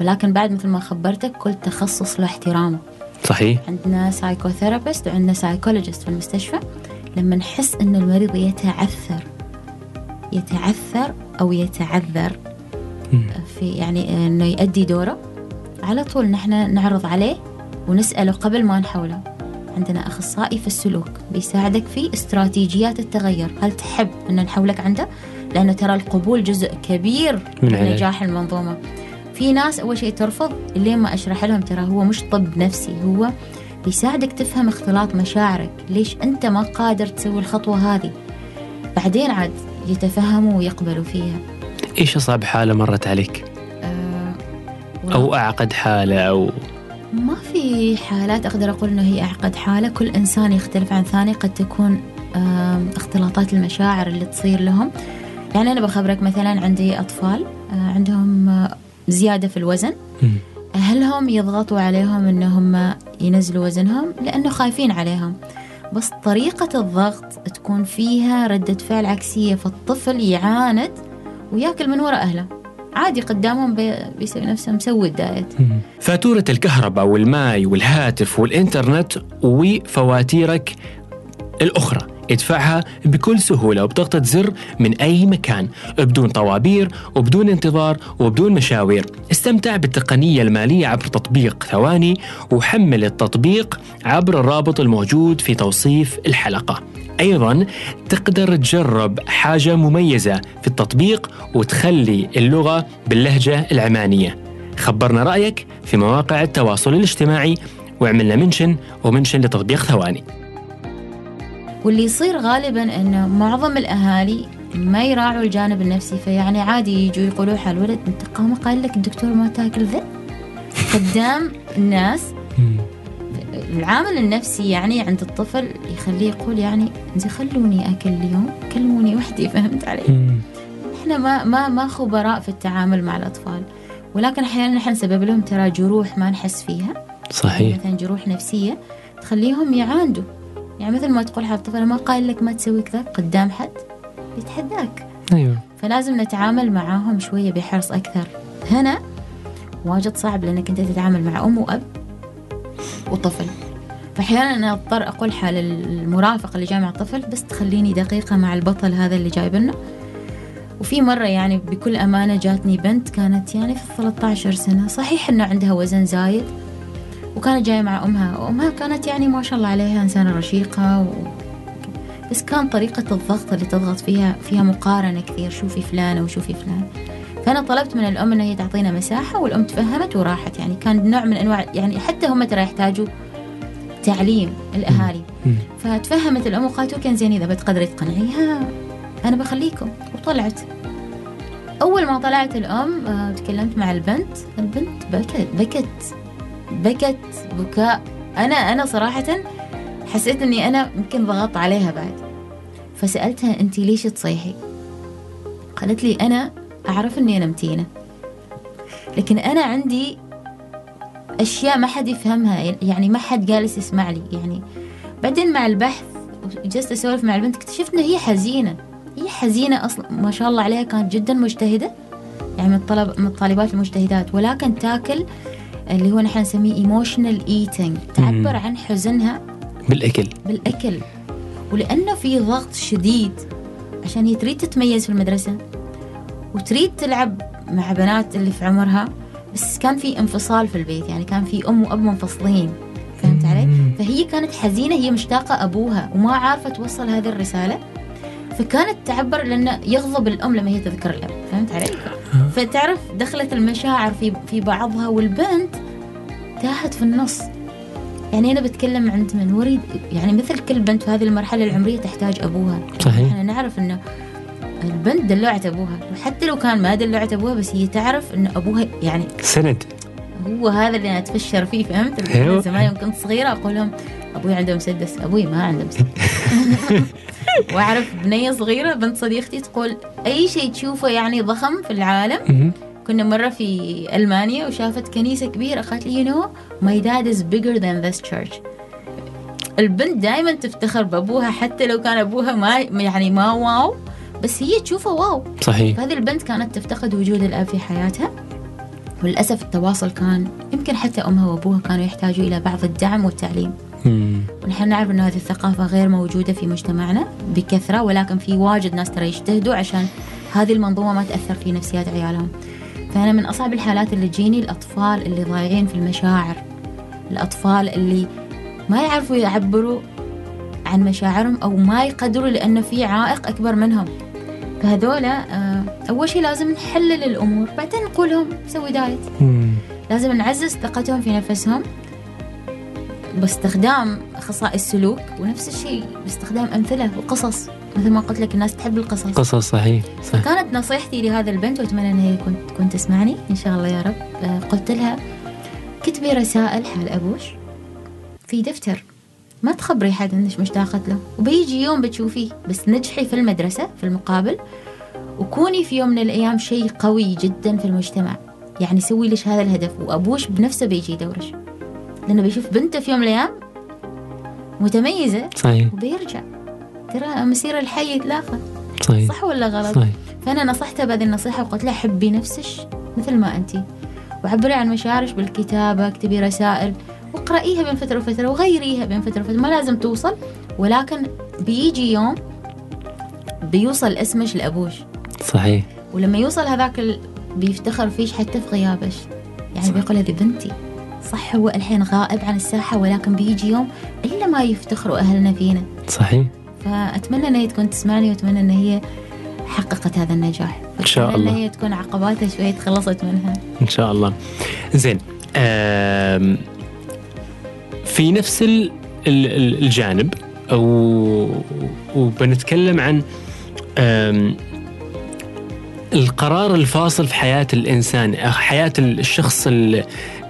ولكن بعد مثل ما خبرتك كل تخصص له احترامه صحيح. عندنا psychotherapist وعندنا psychologist في المستشفى. لما نحس إن المريض يتعثر يتعثر أو يتعذر في يعني إنه يؤدي دوره على طول نحن نعرض عليه ونسأله قبل ما نحوله. عندنا أخصائي في السلوك بيساعدك في استراتيجيات التغير. هل تحب أن نحولك عنده؟ لأنه ترى القبول جزء كبير من. نجاح المنظومة. في ناس أول شيء ترفض لين ما أشرح لهم ترى هو مش طب نفسي هو بيساعدك تفهم اختلاط مشاعرك. ليش أنت ما قادر تسوي الخطوة هذه؟ بعدين عاد يتفهموا ويقبلوا فيها. إيش أصعب حالة مرت عليك؟ آه أو أعقد حالة أو ما في حالات أقدر أقول إنه هي أعقد حالة. كل إنسان يختلف عن ثاني قد تكون اختلاطات المشاعر اللي تصير لهم. يعني أنا بخبرك مثلا عندي أطفال آه، عندهم آه، زيادة في الوزن. مم. اهلهم يضغطوا عليهم انهم ينزلوا وزنهم؟ لأنه خايفين عليهم. بس طريقة الضغط تكون فيها ردة فعل عكسية فالطفل يعاند وياكل من وراء أهله. عادي قدامهم بي- بيسوي نفسه مسوي الدايت. فاتورة الكهرباء والماء والهاتف والإنترنت وفواتيرك الأخرى. ادفعها بكل سهولة وبضغطة زر من أي مكان بدون طوابير وبدون انتظار وبدون مشاوير. استمتع بالتقنية المالية عبر تطبيق ثواني وحمل التطبيق عبر الرابط الموجود في توصيف الحلقة. أيضا تقدر تجرب حاجة مميزة في التطبيق وتخلي اللغة باللهجة العمانية. خبرنا رأيك في مواقع التواصل الاجتماعي واعملنا منشن ومنشن لتطبيق ثواني. واللي يصير غالبا انه معظم الأهالي ما يراعوا الجانب النفسي فيعني عادي يجوا يقولوا حال الولد أنت قام قال لك الدكتور ما تاكل ذا قدام الناس العامل النفسي يعني عند الطفل يخليه يقول يعني زي خلوني أكل اليوم كلموني وحدي فهمت علي؟ إحنا ما ما ما خبراء في التعامل مع الأطفال. ولكن أحيانا نحن نسبب لهم ترى جروح ما نحس فيها. صحيح. مثلا جروح نفسية تخليهم يعاندوا. يعني مثل ما تقول حال الطفل ما قايل لك ما تسوي كذا قدام حد يتحداك. أيوه. فلازم نتعامل معاهم شوية بحرص أكثر. هنا واجد صعب لأنك أنت تتعامل مع أم وأب. وطفل. فأحيانا أنا أضطر أقول حال المرافق اللي جاي مع الطفل بس تخليني دقيقة مع البطل هذا اللي جايب لنا. وفي مرة يعني بكل أمانة جاتني بنت كانت يعني في 13 سنة. صحيح إنه عندها وزن زايد وكانت جاية مع أمها. وأمها كانت يعني ما شاء الله عليها إنسانة رشيقة و... بس كان طريقة الضغط اللي تضغط فيها فيها مقارنة كثير. شوفي فلانة وشوفي فلان فأنا طلبت من الأم إن هي تعطينا مساحة والأم تفهمت وراحت. يعني كان نوع من أنواع يعني حتى هم ترى يحتاجوا تعليم الأهالي. مم. فتفهمت الأم وقالت أوكي زين إذا بتقدري تقنعيها أنا بخليكم. وطلعت. أول ما طلعت الأم آه، تكلمت مع البنت. البنت بكت بكت بكت بكاء. أنا أنا صراحة حسيت إني أنا يمكن ضغطت عليها بعد. فسألتها أنت ليش تصيحي؟ قالت لي أنا أعرف إني أنا متينة. لكن أنا عندي أشياء ما حد يفهمها يعني ما حد جالس يسمع لي. يعني بعدين مع البحث جلست أسولف مع البنت اكتشفت إن هي حزينة. هي حزينة أصلا ما شاء الله عليها كانت جدا مجتهدة. يعني من الطلب من الطالبات المجتهدات. ولكن تاكل اللي هو نحن نسميه emotional eating تعبر عن حزنها بالأكل. بالأكل. ولأنه في ضغط شديد. عشان هي تريد تتميز في المدرسة. وتريد تلعب مع بنات اللي في عمرها بس كان في انفصال في البيت يعني كان في أم وأب منفصلين فهمت علي؟ فهي كانت حزينة هي مشتاقة أبوها وما عارفة توصل هذه الرسالة فكانت تعبر لأنه يغضب الأم لما هي تذكر الأب فهمت علي؟ فتعرف دخلت المشاعر في في بعضها والبنت تاهت في النص يعني أنا بتكلم عند من وريد يعني مثل كل بنت في هذه المرحلة العمرية تحتاج أبوها صحيح. إحنا نعرف إنه البنت دلوعت أبوها وحتى لو كان ما دلوعت أبوها بس هي تعرف إن أبوها يعني سند هو هذا اللي أنا أتفشر فيه فهمت؟ أيوة. من زمان يوم كنت صغيرة أقول لهم أبوي عنده مسدس أبوي ما عنده مسدس وأعرف بنية صغيرة بنت صديقتي تقول أي شيء تشوفه يعني ضخم في العالم. كنا مرة في ألمانيا وشافت كنيسة كبيرة قالت لي you know my dad is bigger than this church البنت دائما تفتخر بأبوها حتى لو كان أبوها ما يعني ما واو بس هي تشوفه واو. صحيح. فهذه البنت كانت تفتقد وجود الأب في حياتها. وللأسف التواصل كان يمكن حتى أمها وأبوها كانوا يحتاجوا إلى بعض الدعم والتعليم. مم. ونحن نعرف أن هذه الثقافة غير موجودة في مجتمعنا بكثرة ولكن في واجد ناس ترى يجتهدوا عشان هذه المنظومة ما تأثر في نفسيات عيالهم. فأنا من أصعب الحالات اللي تجيني الأطفال اللي ضايعين في المشاعر. الأطفال اللي ما يعرفوا يعبروا عن مشاعرهم أو ما يقدروا لأنه في عائق أكبر منهم. فهذولا آه، أول شيء لازم نحلل الأمور بعدين نقول لهم سوي دايت مم. لازم نعزز ثقتهم في نفسهم باستخدام أخصائي السلوك ونفس الشيء باستخدام أمثلة وقصص مثل ما قلت لك الناس تحب القصص قصص صحيح صح. كانت نصيحتي لهذا البنت وأتمنى ان هي كنت تكون تسمعني إن شاء الله يا رب آه، قلت لها كتبي رسائل حال أبوش في دفتر ما تخبري حد إنك مشتاقة له. وبيجي يوم بتشوفيه بس نجحي في المدرسة في المقابل وكوني في يوم من الأيام شيء قوي جدا في المجتمع. يعني سوي ليش هذا الهدف؟ وأبوش بنفسه بيجي يدورش. لأنه بيشوف بنته في يوم من الأيام متميزة صحيح. وبيرجع. ترى مسير الحي يتلاقى صحيح. صح ولا غلط؟ صحيح. فأنا نصحتها بهذه النصيحة وقلت لها حبي نفسك مثل ما أنت وعبري عن مشاعرك بالكتابة اكتبي رسائل. واقرأيها بين فترة وفترة وغيريها بين فترة وفترة ما لازم توصل. ولكن بيجي يوم بيوصل اسمك لأبوش. صحيح. ولما يوصل هذاك ال... بيفتخر فيش حتى في غيابش. يعني صح. بيقول هذه بنتي. صح هو الحين غائب عن الساحة ولكن بيجي يوم إلا ما يفتخروا أهلنا فينا. صحيح. فأتمنى أن هي تكون تسمعني وأتمنى أن هي حققت هذا النجاح. إن شاء الله. هي تكون عقباتها شوية تخلصت منها. إن شاء الله. زين في نفس ال- ال- ال- الجانب وبنتكلم عن القرار الفاصل في حياة الإنسان أخ- حياة الشخص ال-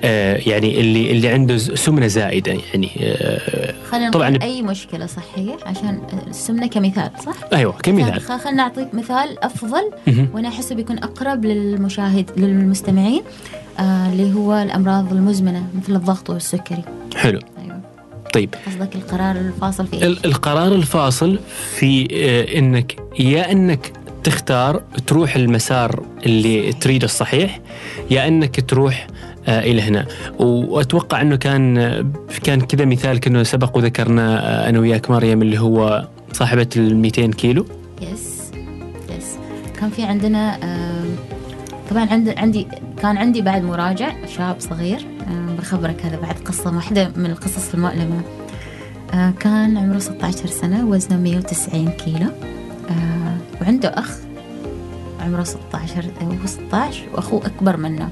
آه، يعني اللي اللي عنده ز- سمنة زائدة يعني آه، خلينا طبعاً. أي مشكلة صحية عشان السمنة كمثال صح؟ أيوه كمثال خلينا نعطيك مثال أفضل. وأنا أحسه بيكون أقرب للمشاهد للمستمعين آه اللي هو الأمراض المزمنة مثل الضغط والسكري حلو أيوه طيب. قصدك القرار الفاصل في؟ ال- القرار الفاصل في آه، إنك يا إنك تختار تروح المسار اللي تريده الصحيح يا إنك تروح آه، إلى هنا. وأتوقع إنه كان آه، كان كذا مثال كأنه سبق وذكرنا أنا وياك مريم اللي هو صاحبة ال 200 كيلو. يس يس. كان في عندنا طبعا عند عندي كان عندي بعد مراجع شاب صغير. بخبرك هذا بعد قصة واحدة من القصص المؤلمة. آه، كان عمره 16 سنة وزنه 190 كيلو. آه، وعنده أخ عمره 16 هو 16 وأخوه أكبر منه.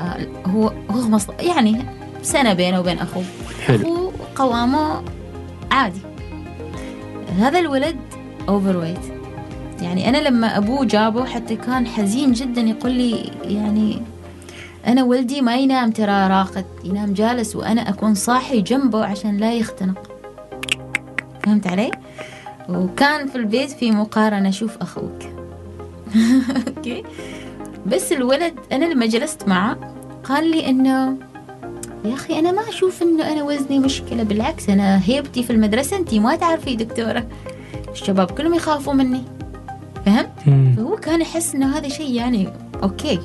آه، هو هو 15 يعني سنة بينه وبين أخوه. حلو. أخوه قوامه عادي. هذا الولد overweight يعني أنا لما أبوه جابه حتى كان حزين جدا يقول لي يعني أنا ولدي ما ينام ترى راقد ينام جالس وأنا أكون صاحي جنبه عشان لا يختنق. فهمت علي؟ وكان في البيت في مقارنة شوف أخوك. okay؟ بس الولد أنا لما جلست معه قال لي إنه يا أخي أنا ما أشوف إنه أنا وزني مشكلة بالعكس أنا هيبتي في المدرسة انت ما تعرفي دكتورة. الشباب كلهم يخافوا مني. فهمت. فهو كان يحس إنه هذا شيء يعني أوكي.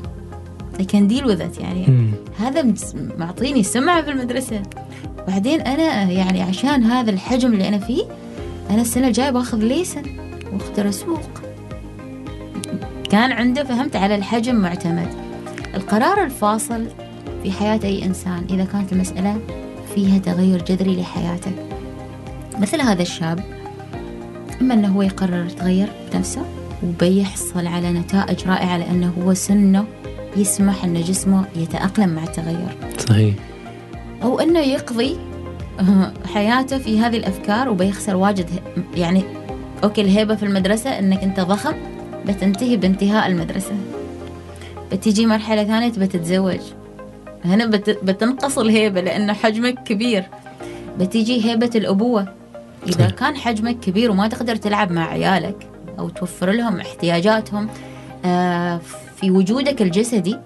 I can deal with it يعني. مم. هذا معطيني سمعة في المدرسة. بعدين أنا يعني عشان هذا الحجم اللي أنا فيه أنا السنة الجاية بأخذ ليسن واختار أسوق كان عنده فهمت على الحجم معتمد. القرار الفاصل في حياة أي إنسان إذا كانت المسألة فيها تغير جذري لحياته مثل هذا الشاب إما أنه هو يقرر يتغير بنفسه وبيحصل على نتائج رائعة لأنه هو سنه يسمح أن جسمه يتأقلم مع التغير. صحيح. أو أنه يقضي آه، حياته في هذه الأفكار وبيخسر واجد. يعني أوكي الهيبة في المدرسة أنك أنت ضخم بتنتهي بانتهاء المدرسة. بتيجي مرحلة ثانية تبى تتزوج هنا بت... بتنقص الهيبة لأن حجمك كبير. بتيجي هيبة الأبوة. إذا. كان حجمك كبير وما تقدر تلعب مع عيالك أو توفر لهم احتياجاتهم آه، في وجودك الجسدي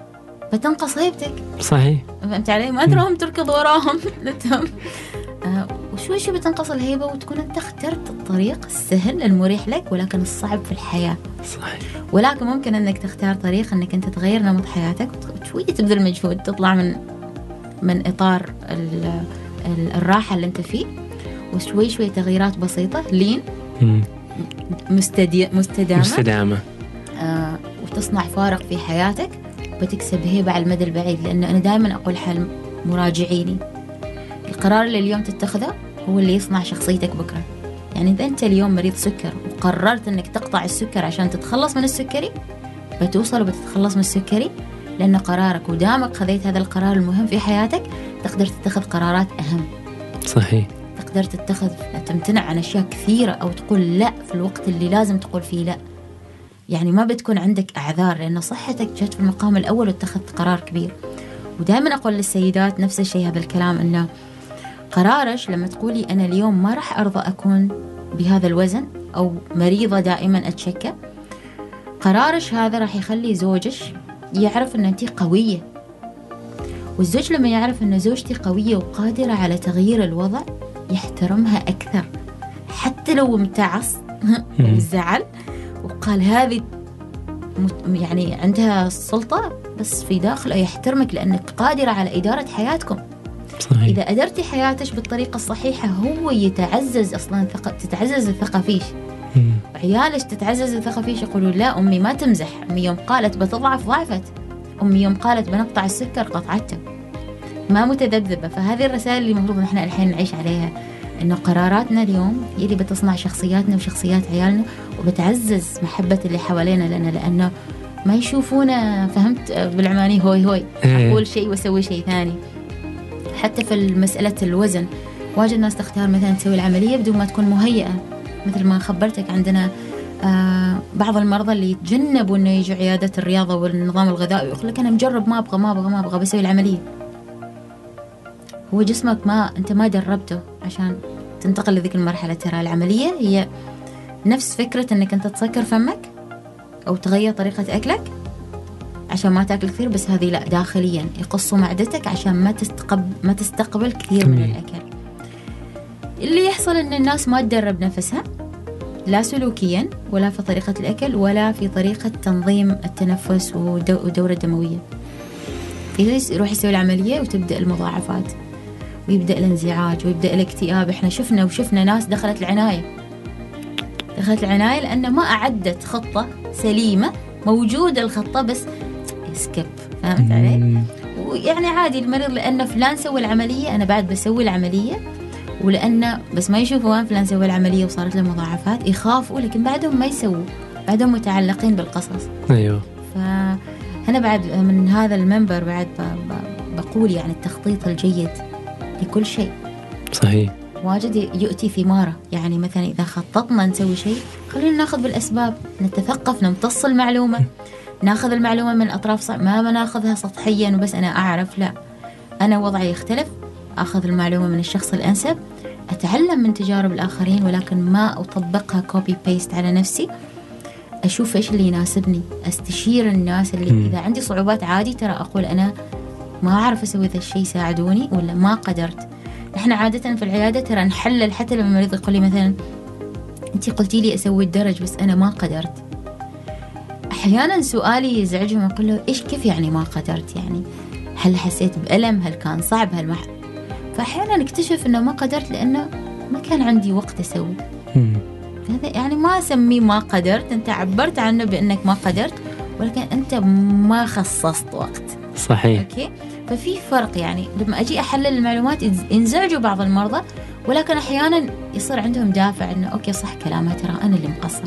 بتنقص هيبتك. صحيح. فهمت علي؟ ما تراهم تركض وراهم. آه، وشوي شوي بتنقص الهيبة وتكون أنت اخترت الطريق السهل المريح لك ولكن الصعب في الحياة؟ صحيح. ولكن ممكن أنك تختار طريق أنك أنت تغير نمط حياتك. وشوي تبذل مجهود تطلع من من إطار ال- ال- الراحة اللي أنت فيه. وشوي شوي تغييرات بسيطة لين. مستدي مستدامة. مستدامة. وتصنع فارق في حياتك بتكسب هيبة على المدى البعيد لأنه أنا دائما أقول حال مراجعيني. القرار اللي اليوم تتخذه هو اللي يصنع شخصيتك بكرة. يعني إذا أنت اليوم مريض سكر وقررت أنك تقطع السكر عشان تتخلص من السكري بتوصل وبتتخلص من السكري لأن قرارك ودامك خذيت هذا القرار المهم في حياتك تقدر تتخذ قرارات أهم. صحيح. تقدر تتخذ تمتنع عن أشياء كثيرة أو تقول لأ في الوقت اللي لازم تقول فيه لأ. يعني ما بتكون عندك أعذار لأن صحتك جت في المقام الأول واتخذت قرار كبير. ودائما أقول للسيدات نفس الشيء هذا الكلام إنه قرارش لما تقولي أنا اليوم ما راح أرضى أكون بهذا الوزن أو مريضة دائما أتشكى. قرارش هذا راح يخلي زوجش يعرف ان انت قوية. والزوج لما يعرف إن زوجتي قوية وقادرة على تغيير الوضع يحترمها أكثر. حتى لو امتعص وزعل وقال هذه يعني عندها سلطة بس في داخله يحترمك لأنك قادرة على إدارة حياتكم. صحيح. إذا أدرتي حياتك بالطريقة الصحيحة هو يتعزز أصلا ثقة تتعزز الثقة فيش مم. عيالش تتعزز الثقة فيش يقولوا لا أمي ما تمزح. أمي يوم قالت بتضعف ضعفت. أمي يوم قالت بنقطع السكر قطعته ما متذبذبة. فهذه الرسائل اللي المفروض نحن الحين نعيش عليها. إنه قراراتنا اليوم هي اللي بتصنع شخصياتنا وشخصيات عيالنا وبتعزز محبة اللي حوالينا لنا لأنه ما يشوفونا فهمت؟ بالعماني هوي هوي إيه. أقول شيء وأسوي شيء ثاني. حتى في مسألة الوزن واجد ناس تختار مثلا تسوي العملية بدون ما تكون مهيئة مثل ما خبرتك عندنا آه بعض المرضى اللي يتجنبوا إنه يجوا عيادة الرياضة والنظام الغذائي ويقول لك أنا مجرب ما أبغى ما أبغى ما أبغى بسوي العملية. هو جسمك ما أنت ما دربته. عشان تنتقل لذيك المرحلة ترى العملية. هي نفس فكرة إنك أنت تسكر فمك أو تغير طريقة أكلك عشان ما تأكل كثير بس هذه لا داخليا يقصوا معدتك عشان ما تستقبل ما تستقبل كثير من. الأكل. اللي يحصل إن الناس ما تدرب نفسها لا سلوكيا ولا في طريقة الأكل ولا في طريقة تنظيم التنفس والدو- والدورة الدموية. يروح يسوي العملية وتبدأ المضاعفات. ويبدأ الانزعاج ويبدأ الاكتئاب إحنا شفنا وشفنا ناس دخلت العناية. دخلت العناية لأن ما أعدت خطة سليمة موجودة الخطة بس سكيب فهمت علي؟ ويعني عادي المريض لأن فلان سوى العملية أنا بعد بسوي العملية. ولأن بس ما يشوفوا وين فلان سوى العملية وصارت له مضاعفات يخافوا لكن بعدهم ما يسووا. بعدهم متعلقين بالقصص. أيوه. فأنا بعد من هذا المنبر بعد بقول يعني التخطيط الجيد. لكل شيء. صحيح. واجد يؤتي ثماره يعني مثلا إذا خططنا نسوي شيء خلينا ناخذ بالأسباب. نتثقف نمتص المعلومة. ناخذ المعلومة من أطراف صح ما ما ناخذها سطحيا وبس أنا أعرف لا. أنا وضعي يختلف. أخذ المعلومة من الشخص الأنسب. أتعلم من تجارب الآخرين ولكن ما أطبقها copy paste على نفسي. أشوف إيش اللي يناسبني. أستشير الناس اللي. إذا عندي صعوبات عادي ترى أقول أنا ما أعرف أسوي ذا الشيء ساعدوني ولا ما قدرت؟ نحن عادة في العيادة ترى نحلل حتى لما المريض يقول لي مثلا أنت قلتي لي أسوي الدرج بس أنا ما قدرت. أحيانا سؤالي يزعجهم أقول له إيش كيف يعني ما قدرت يعني؟ هل حسيت بألم؟ هل كان صعب؟ هل ما فأحيانا نكتشف أنه ما قدرت لأنه ما كان عندي وقت أسوي. هذا يعني ما أسميه ما قدرت أنت عبرت عنه بأنك ما قدرت ولكن أنت ما خصصت وقت. صحيح. okay. ففي فرق يعني لما أجي أحلل المعلومات ينز- ينزعجوا بعض المرضى ولكن أحيانا يصير عندهم دافع إنه okay صح كلامها ترى أنا اللي مقصر.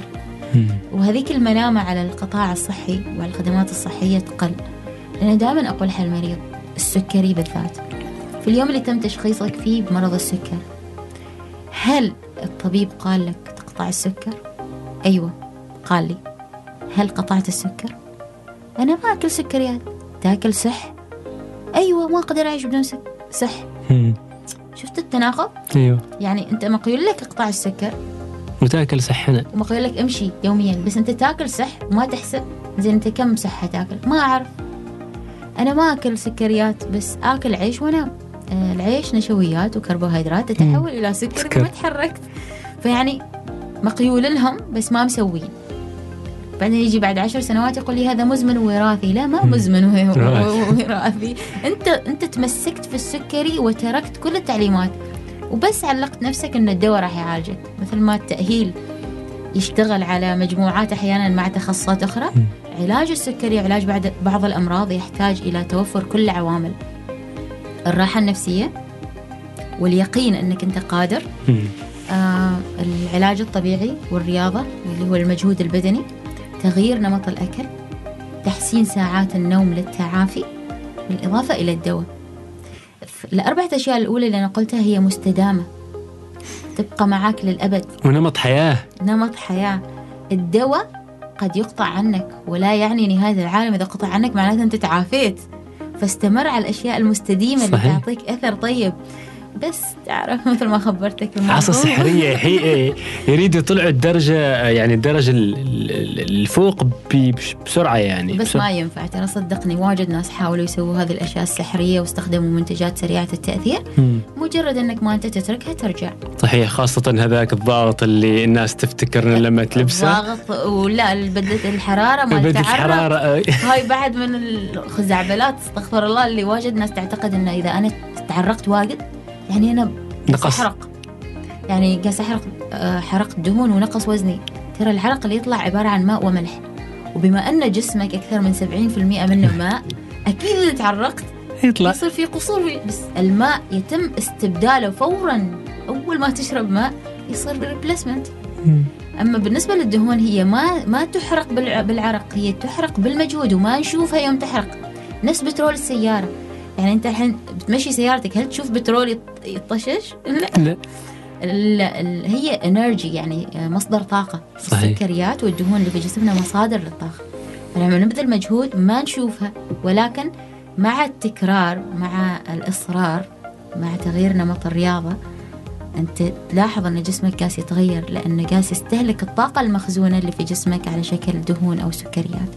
وهذيك الملامه على القطاع الصحي وعلى الخدمات الصحية تقل. لأن دائما أقول حل المريض السكري بالذات. في اليوم اللي تم تشخيصك فيه بمرض السكر هل الطبيب قال لك تقطع السكر؟ أيوه قال لي. هل قطعت السكر؟ أنا ما أكل سكريات. تاكل صح؟ أيوه ما أقدر أعيش بدون سك- صح. شفت التناقض؟ أيوه. يعني أنت مقيول لك اقطع السكر. وتأكل صحنا ومقيول لك امشي يوميا بس أنت تاكل صح وما تحسب. زين أنت كم صحة تاكل؟ ما أعرف. أنا ما أكل سكريات بس آكل عيش وانام آه، العيش نشويات وكربوهيدرات تتحول إلى سكر سكر. ما تحركت. فيعني مقيول لهم بس ما مسوين بعدين يجي بعد عشر سنوات يقول لي هذا مزمن وراثي لا ما. مزمن وراثي. أنت أنت تمسكت في السكري وتركت كل التعليمات وبس علقت نفسك إن الدواء راح يعالجك مثل ما التأهيل يشتغل على مجموعات أحيانا مع تخصصات أخرى. علاج السكري وعلاج بعد بعض الأمراض يحتاج إلى توفر كل العوامل الراحة النفسية واليقين إنك أنت قادر. آه العلاج الطبيعي والرياضة اللي هو المجهود البدني تغيير نمط الأكل تحسين ساعات النوم للتعافي بالإضافة إلى الدواء. الأربعة أشياء الأولى اللي أنا قلتها هي مستدامة. تبقى معك للأبد. ونمط حياة. نمط حياة. الدواء قد يقطع عنك ولا يعني نهاية العالم إذا قطع عنك معناته أنت تعافيت. فاستمر على الأشياء المستديمة اللي صحيح. تعطيك أثر طيب. بس تعرف مثل ما خبرتك. عصا سحرية هي يريدوا يطلعوا الدرجة يعني الدرجة ال- ال- الفوق ب- بسرعة يعني بس بسرعة. ما ينفع ترى صدقني واجد ناس حاولوا يسووا هذه الأشياء السحرية واستخدموا منتجات سريعة التأثير مم. مجرد إنك ما أنت تتركها ترجع صحيح خاصة هذاك الضغط اللي الناس تفتكر لما تلبسه ضغط ولا بدة الحرارة ما بدت تعرق الحرارة آه، هاي بعد من الخزعبلات استغفر الله اللي واجد ناس تعتقد إنه إذا أنا تعرقت واجد يعني أنا نقص. احرق يعني قاس احرق آه، حرقت دهون ونقص وزني. ترى العرق اللي يطلع عبارة عن ماء وملح. وبما أن جسمك أكثر من 70% منه ماء أكيد إذا تعرقت يطلع. يصير في قصور بس الماء يتم استبداله فورا. أول ما تشرب ماء يصير ريبليسمنت. أما بالنسبة للدهون هي ما ما تحرق بالع- بالعرق هي تحرق بالمجهود وما نشوفها يوم تحرق. نفس بترول السيارة. يعني انت الحين بتمشي سيارتك هل تشوف بترول يط- يطشش؟ لا. لا. هي energy يعني مصدر طاقة. صحيح. السكريات والدهون اللي في جسمنا مصادر للطاقة. فلما نبذل مجهود ما نشوفها ولكن مع التكرار مع الإصرار مع تغيير نمط الرياضة أنت تلاحظ أن جسمك قاس يتغير لأنه قاس يستهلك الطاقة المخزونة اللي في جسمك على شكل دهون أو سكريات.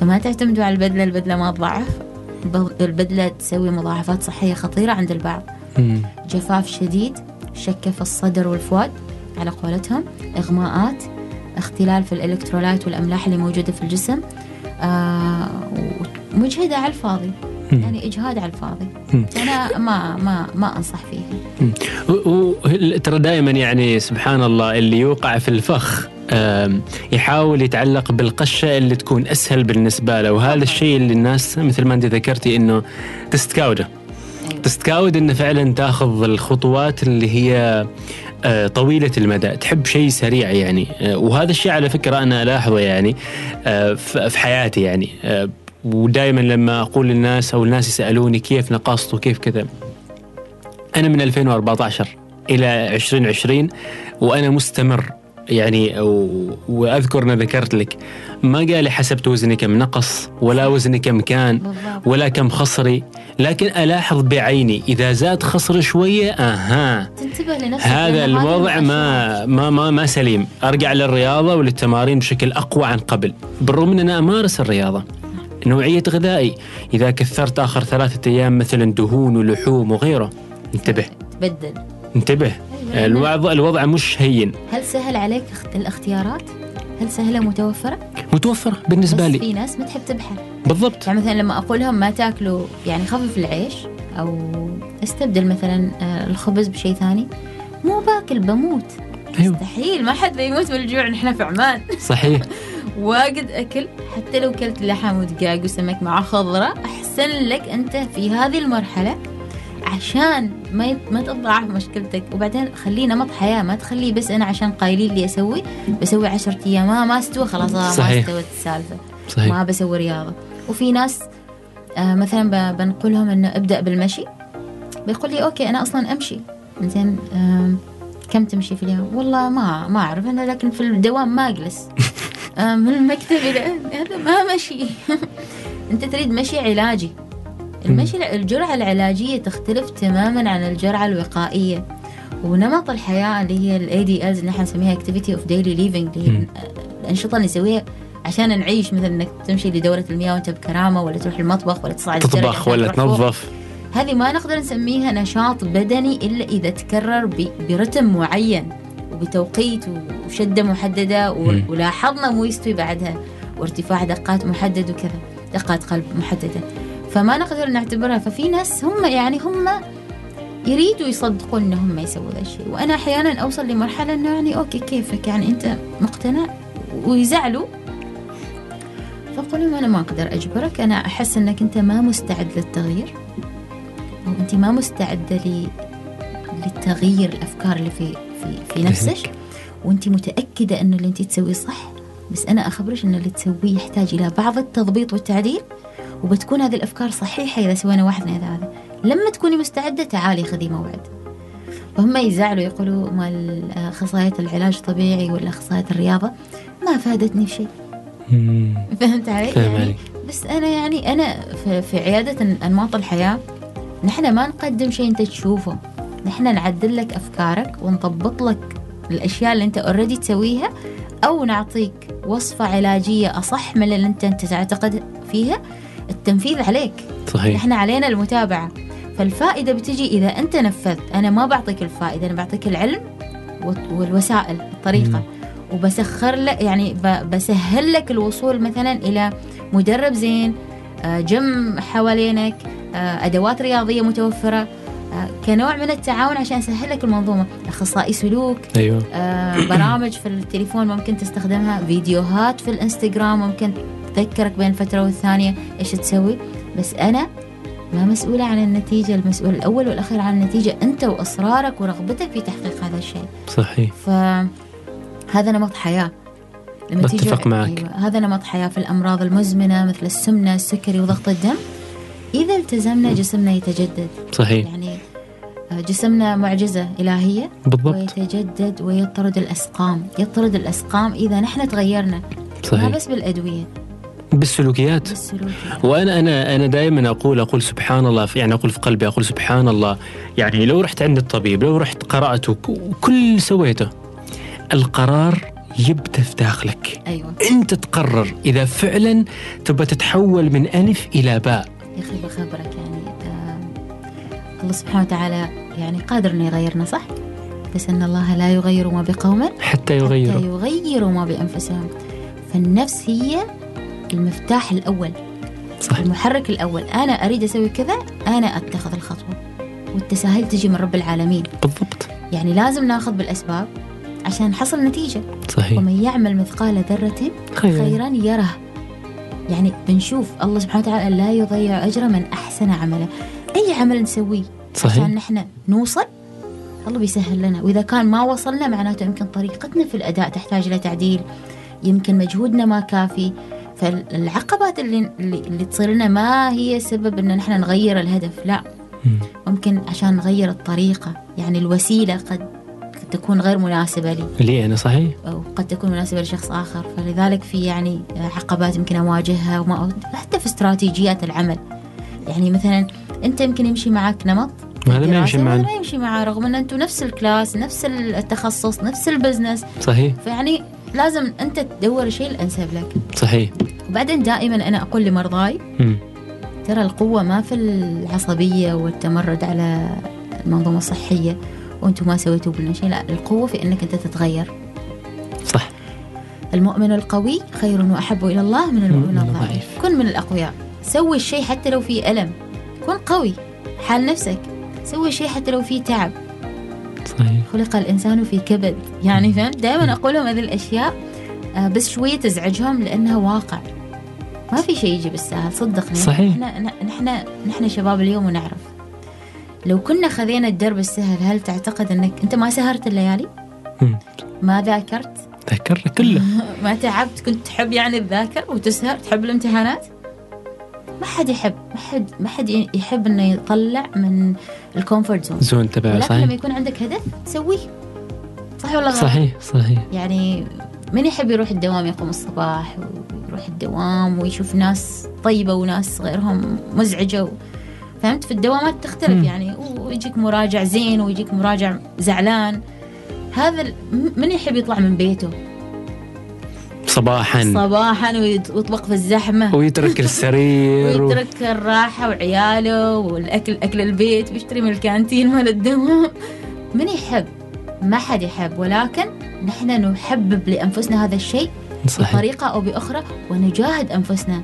فما تعتمدوا على البدلة البدلة ما تضعف. الب- البدلة تسوي مضاعفات صحية خطيرة عند البعض مم. جفاف شديد شكة في الصدر والفؤاد على قولتهم إغماءات اختلال في الإلكترولايت والأملاح اللي موجودة في الجسم آه ومجهدة على الفاضي. يعني إجهاد على الفاضي. أنا ما ما ما أنصح فيها. و- و- ترى دائما يعني سبحان الله اللي يوقع في الفخ يحاول يتعلق بالقشة اللي تكون أسهل بالنسبة له؟ وهذا الشيء اللي الناس مثل ما أنت ذكرتي إنه تستكاوده. أيوة. تستكاود إنه فعلا تأخذ الخطوات اللي هي آه، طويلة المدى. تحب شيء سريع يعني. آه، وهذا الشيء على فكرة أنا الاحظه يعني آه، في حياتي يعني. ودائما لما أقول للناس أو الناس يسألوني كيف نقصت وكيف كذا. أنا من 2014 إلى 2020 وأنا مستمر يعني و- وأذكر ان ذكرت لك ما قال لي حسبت وزني كم نقص ولا وزني كم كان ولا كم خصري لكن ألاحظ بعيني إذا زاد خصري شوية أها. تنتبه لنفسك هذا الوضع ما. ما ما ما سليم. أرجع للرياضة وللتمارين بشكل أقوى عن قبل. بالرغم أن أنا أمارس الرياضة نوعية غذائي. إذا كثرت آخر ثلاثة أيام مثلا دهون ولحوم وغيره انتبه. تبدل انتبه. أيوة، لأن الوضع الوضع مش هين. هل سهل عليك اخت- الاختيارات؟ هل سهلة متوفرة؟ متوفرة بالنسبة بس لي. في ناس ما تحب تبحث بالضبط. يعني مثلا لما أقول لهم ما تاكلوا يعني خفف العيش أو استبدل مثلا آه، الخبز بشيء ثاني مو باكل بموت. أيوه. مستحيل ما حد بيموت من الجوع نحن في عمان. صحيح. واجد أكل حتى لو كلت لحم ودجاج وسمك مع خضرة أحسن لك أنت في هذه المرحلة عشان ما ما تضاعف مشكلتك. وبعدين خليه نمط حياة ما تخليه بس أنا عشان قايلين لي أسوي بسوي عشرة أيام. ما ما استوى خلاص آه، ما. استوت السالفة. صحيح. ما بسوي رياضة. وفي ناس آه مثلا بنقولهم إنه ابدأ بالمشي. بيقول لي أوكي أنا أصلا أمشي. زين آم، كم تمشي في اليوم؟ والله ما ما أعرف. أنا لكن في الدوام ما أجلس. آه، من المكتب إلى هذا ما مشي. أنت تريد مشي علاجي. المشي الجرعة العلاجية تختلف تماما عن الجرعة الوقائية. ونمط الحياة اللي هي ال ADLs اللي إحنا نسميها activity of daily living اللي هي. الأنشطة اللي نسويها عشان نعيش مثل إنك تمشي لدورة المياه وأنت بكرامة ولا تروح المطبخ ولا تصعد تطبخ ولا. تنظف. هذه ما نقدر نسميها نشاط بدني إلا إذا تكرر برتم معين. وبتوقيت وشدة محددة و- مم. ولاحظنا مو يستوي بعدها وارتفاع دقات محدد وكذا دقات قلب محددة. فما نقدر نعتبرها ففي ناس هم يعني هم يريدوا يصدقون انهم يسووا ذا الشيء. وأنا أحيانا أوصل لمرحلة إنه يعني okay كيفك؟ يعني أنت مقتنع؟ ويزعلوا. فأقول لهم أنا ما أقدر أجبرك أنا أحس إنك أنت ما مستعد للتغيير. أو أنت ما مستعده ل... لتغيير الأفكار اللي في في في نفسك. وانت متأكدة انه اللي انت تسويه صح. بس أنا اخبرش أن اللي تسويه يحتاج إلى بعض التضبيط والتعديل. وبتكون هذه الأفكار صحيحة إذا سوينا واحد اثنين ثلاثة لما تكوني مستعدة تعالي خذي موعد. فهم يزعلوا يقولوا مال اخصائيه العلاج الطبيعي ولا اخصائيه الرياضة. ما فادتني شيء. فهمت علي؟ يعني. بس أنا يعني أنا في, في عيادة أنماط الحياة. نحن ما نقدم شيء أنت تشوفه. نحن نعدل لك أفكارك ونضبط لك الأشياء اللي أنت already تسويها أو نعطيك وصفة علاجية أصح من اللي أنت انت تعتقد فيها. التنفيذ عليك. صحيح. نحن علينا المتابعة. فالفائدة بتجي إذا أنت نفذت. أنا ما بعطيك الفائدة أنا بعطيك العلم والوسائل الطريقة. وبسخر لك يعني بسهل لك الوصول مثلا إلى مدرب زين آه، جيم حوالينك آه، أدوات رياضية متوفرة. كنوع من التعاون عشان أسهل لك المنظومة. أخصائي سلوك أيوه. آه، برامج في التليفون ممكن تستخدمها فيديوهات في الإنستغرام ممكن تذكرك بين فترة والثانية إيش تسوي. بس أنا ما مسؤولة عن النتيجة المسؤول الأول والأخير عن النتيجة أنت وإصرارك ورغبتك في تحقيق هذا الشيء. صحيح. فهذا نمط حياة. لما تيجي- بتفق معك. أيوة هذا نمط حياة في الأمراض المزمنة مثل السمنة السكري وضغط الدم. إذا التزمنا جسمنا يتجدد. صحيح. يعني آه، جسمنا معجزة إلهية. بالضبط. ويتجدد ويطرد الأسقام. يطرد الأسقام إذا نحن تغيرنا. ما صحيح بس بالأدوية. بالسلوكيات. بالسلوك وأنا أنا أنا دائما أقول أقول سبحان الله يعني أقول في قلبي أقول سبحان الله يعني لو رحت عند الطبيب لو رحت قرات وك- وكل سويته القرار يبدأ في داخلك. أيوة. أنت تقرر. إذا فعلا تبغى تتحول من ألف إلى باء. يا أخي بخبرك يعني آه الله سبحانه وتعالى يعني قادر إنه يغيرنا صح؟ بس أن الله لا يغير ما بقوم حتى حتى يغيره. يغيروا ما بأنفسهم. فالنفس هي المفتاح الأول صح المحرك الأول. أنا أريد أسوي كذا أنا أتخذ الخطوة. والتساهل تجي من رب العالمين. بالضبط. يعني لازم ناخذ بالأسباب عشان نحصل نتيجة. صحيح. ومن يعمل مثقال ذرة خير خيرا يره. يعني بنشوف الله سبحانه وتعالى لا يضيع أجر من أحسن عملا أي عمل نسويه؟ عشان صحيح نحن نوصل؟ الله بيسهل لنا. وإذا كان ما وصلنا معناته يمكن طريقتنا في الأداء تحتاج إلى تعديل. يمكن مجهودنا ما كافي. فالعقبات اللي, اللي, تصير لنا ما هي سبب إن نحن نغير الهدف لا. مم. ممكن عشان نغير الطريقة يعني الوسيلة قد قد تكون غير مناسبة لي. لي أنا صحيح؟ أو قد تكون مناسبة لشخص آخر. فلذلك في يعني عقبات يمكن أواجهها وما حتى في استراتيجيات العمل. يعني مثلا أنت يمكن يمشي معك نمط هذا ما يمشي معنا. ما يمشي معاه رغم أن أنتم نفس ال class نفس التخصص نفس ال business. صحيح. فيعني لازم أنت تدور الشيء الأنسب لك. صحيح. وبعدين دائما أنا أقول لمرضاي. ترى القوة ما في العصبية والتمرد على المنظومة الصحية. وأنتم ما سويتوا لنا شيء لا القوة في أنك أنت تتغير. صح. المؤمن القوي خير وأحب إلى الله من المؤمن من الضعيف. كن من الأقوياء. سوي الشيء حتى لو فيه ألم. كن قوي. حال نفسك. سوي الشيء حتى لو فيه تعب. صحيح. خلق الإنسان في كبد. يعني فهمت دائما أقول لهم هذه الأشياء آه، بس شوية تزعجهم لأنها واقع. ما في شيء يجي بالسهل صدقني. صحيح. نحن نحن نحن شباب اليوم ونعرف. لو كنا خذينا الدرب السهل هل تعتقد إنك أنت ما سهرت الليالي؟ ما ذاكرت؟ ذاكرنا كله ما تعبت كنت تحب يعني تذاكر وتسهر تحب الامتحانات؟ ما حد يحب ما حد ما حد يحب إنه يطلع من ال comfort zone zone تبع ولكن صحيح لما يكون عندك هدف سويه صح ولا غلط؟ صحيح صحيح يعني من يحب يروح الدوام يقوم الصباح ويروح الدوام ويشوف ناس طيبة وناس غيرهم مزعجة و... فهمت؟ في الدوامات تختلف مم. يعني. ويجيك مراجع زين ويجيك مراجع زعلان. هذا من يحب يطلع من بيته؟ صباحا. صباحا ويطبق في الزحمة. ويترك السرير ويترك الراحة وعياله والاكل أكل البيت ويشتري من الكانتين مال الدوام. من يحب؟ ما حد يحب. ولكن نحن نحبب لأنفسنا هذا الشيء صحيح. بطريقة أو بأخرى ونجاهد أنفسنا.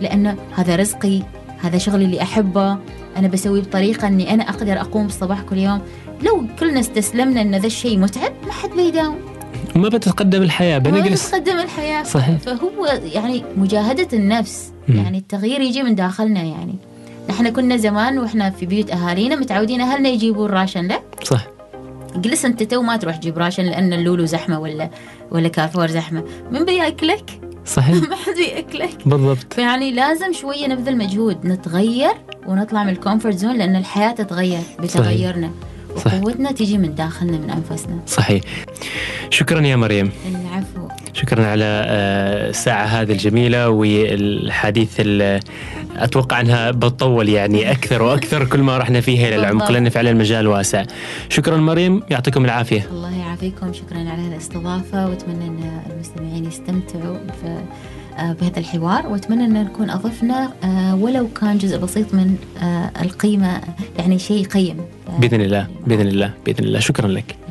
لأنه هذا رزقي هذا شغلي اللي أحبه. أنا بسويه بطريقة إني أنا أقدر أقوم الصباح كل يوم. لو كلنا استسلمنا إن ذا الشيء متعب ما حد بيداوم ما بتتقدم الحياة بنجلس. ما بتتقدم الحياة. صحيح. فهو يعني مجاهدة النفس م. يعني التغيير يجي من داخلنا يعني. نحن كنا زمان وإحنا في بيوت أهالينا متعودين أهلنا يجيبوا ال ration لا؟ صح. جلس أنت تو ما تروح تجيب ration لأن اللولو زحمة ولا ولا كارفور زحمة. من بياكلك؟ صحيح. ما حد بياكلك بالضبط. فيعني لازم شوية نبذل مجهود نتغير ونطلع من ال comfort zone لأن الحياة تتغير بتغيرنا. صحيح. وقوتنا تيجي من داخلنا من أنفسنا. صحيح. شكرا يا مريم. العفو. شكرا على آه، الساعة هذه الجميلة والحديث أتوقع أنها بتطول يعني أكثر وأكثر كل ما رحنا فيها إلى العمق لأن فعلا المجال واسع. شكرا مريم يعطيكم العافية. الله يعافيكم شكرا على الاستضافة. وأتمنى أن المستمعين يستمتعوا آه، بهذا الحوار. وأتمنى أن نكون أضفنا آه، ولو كان جزء بسيط من القيمة يعني شيء قيم. بإذن الله بإذن الله بإذن الله. شكرا لك.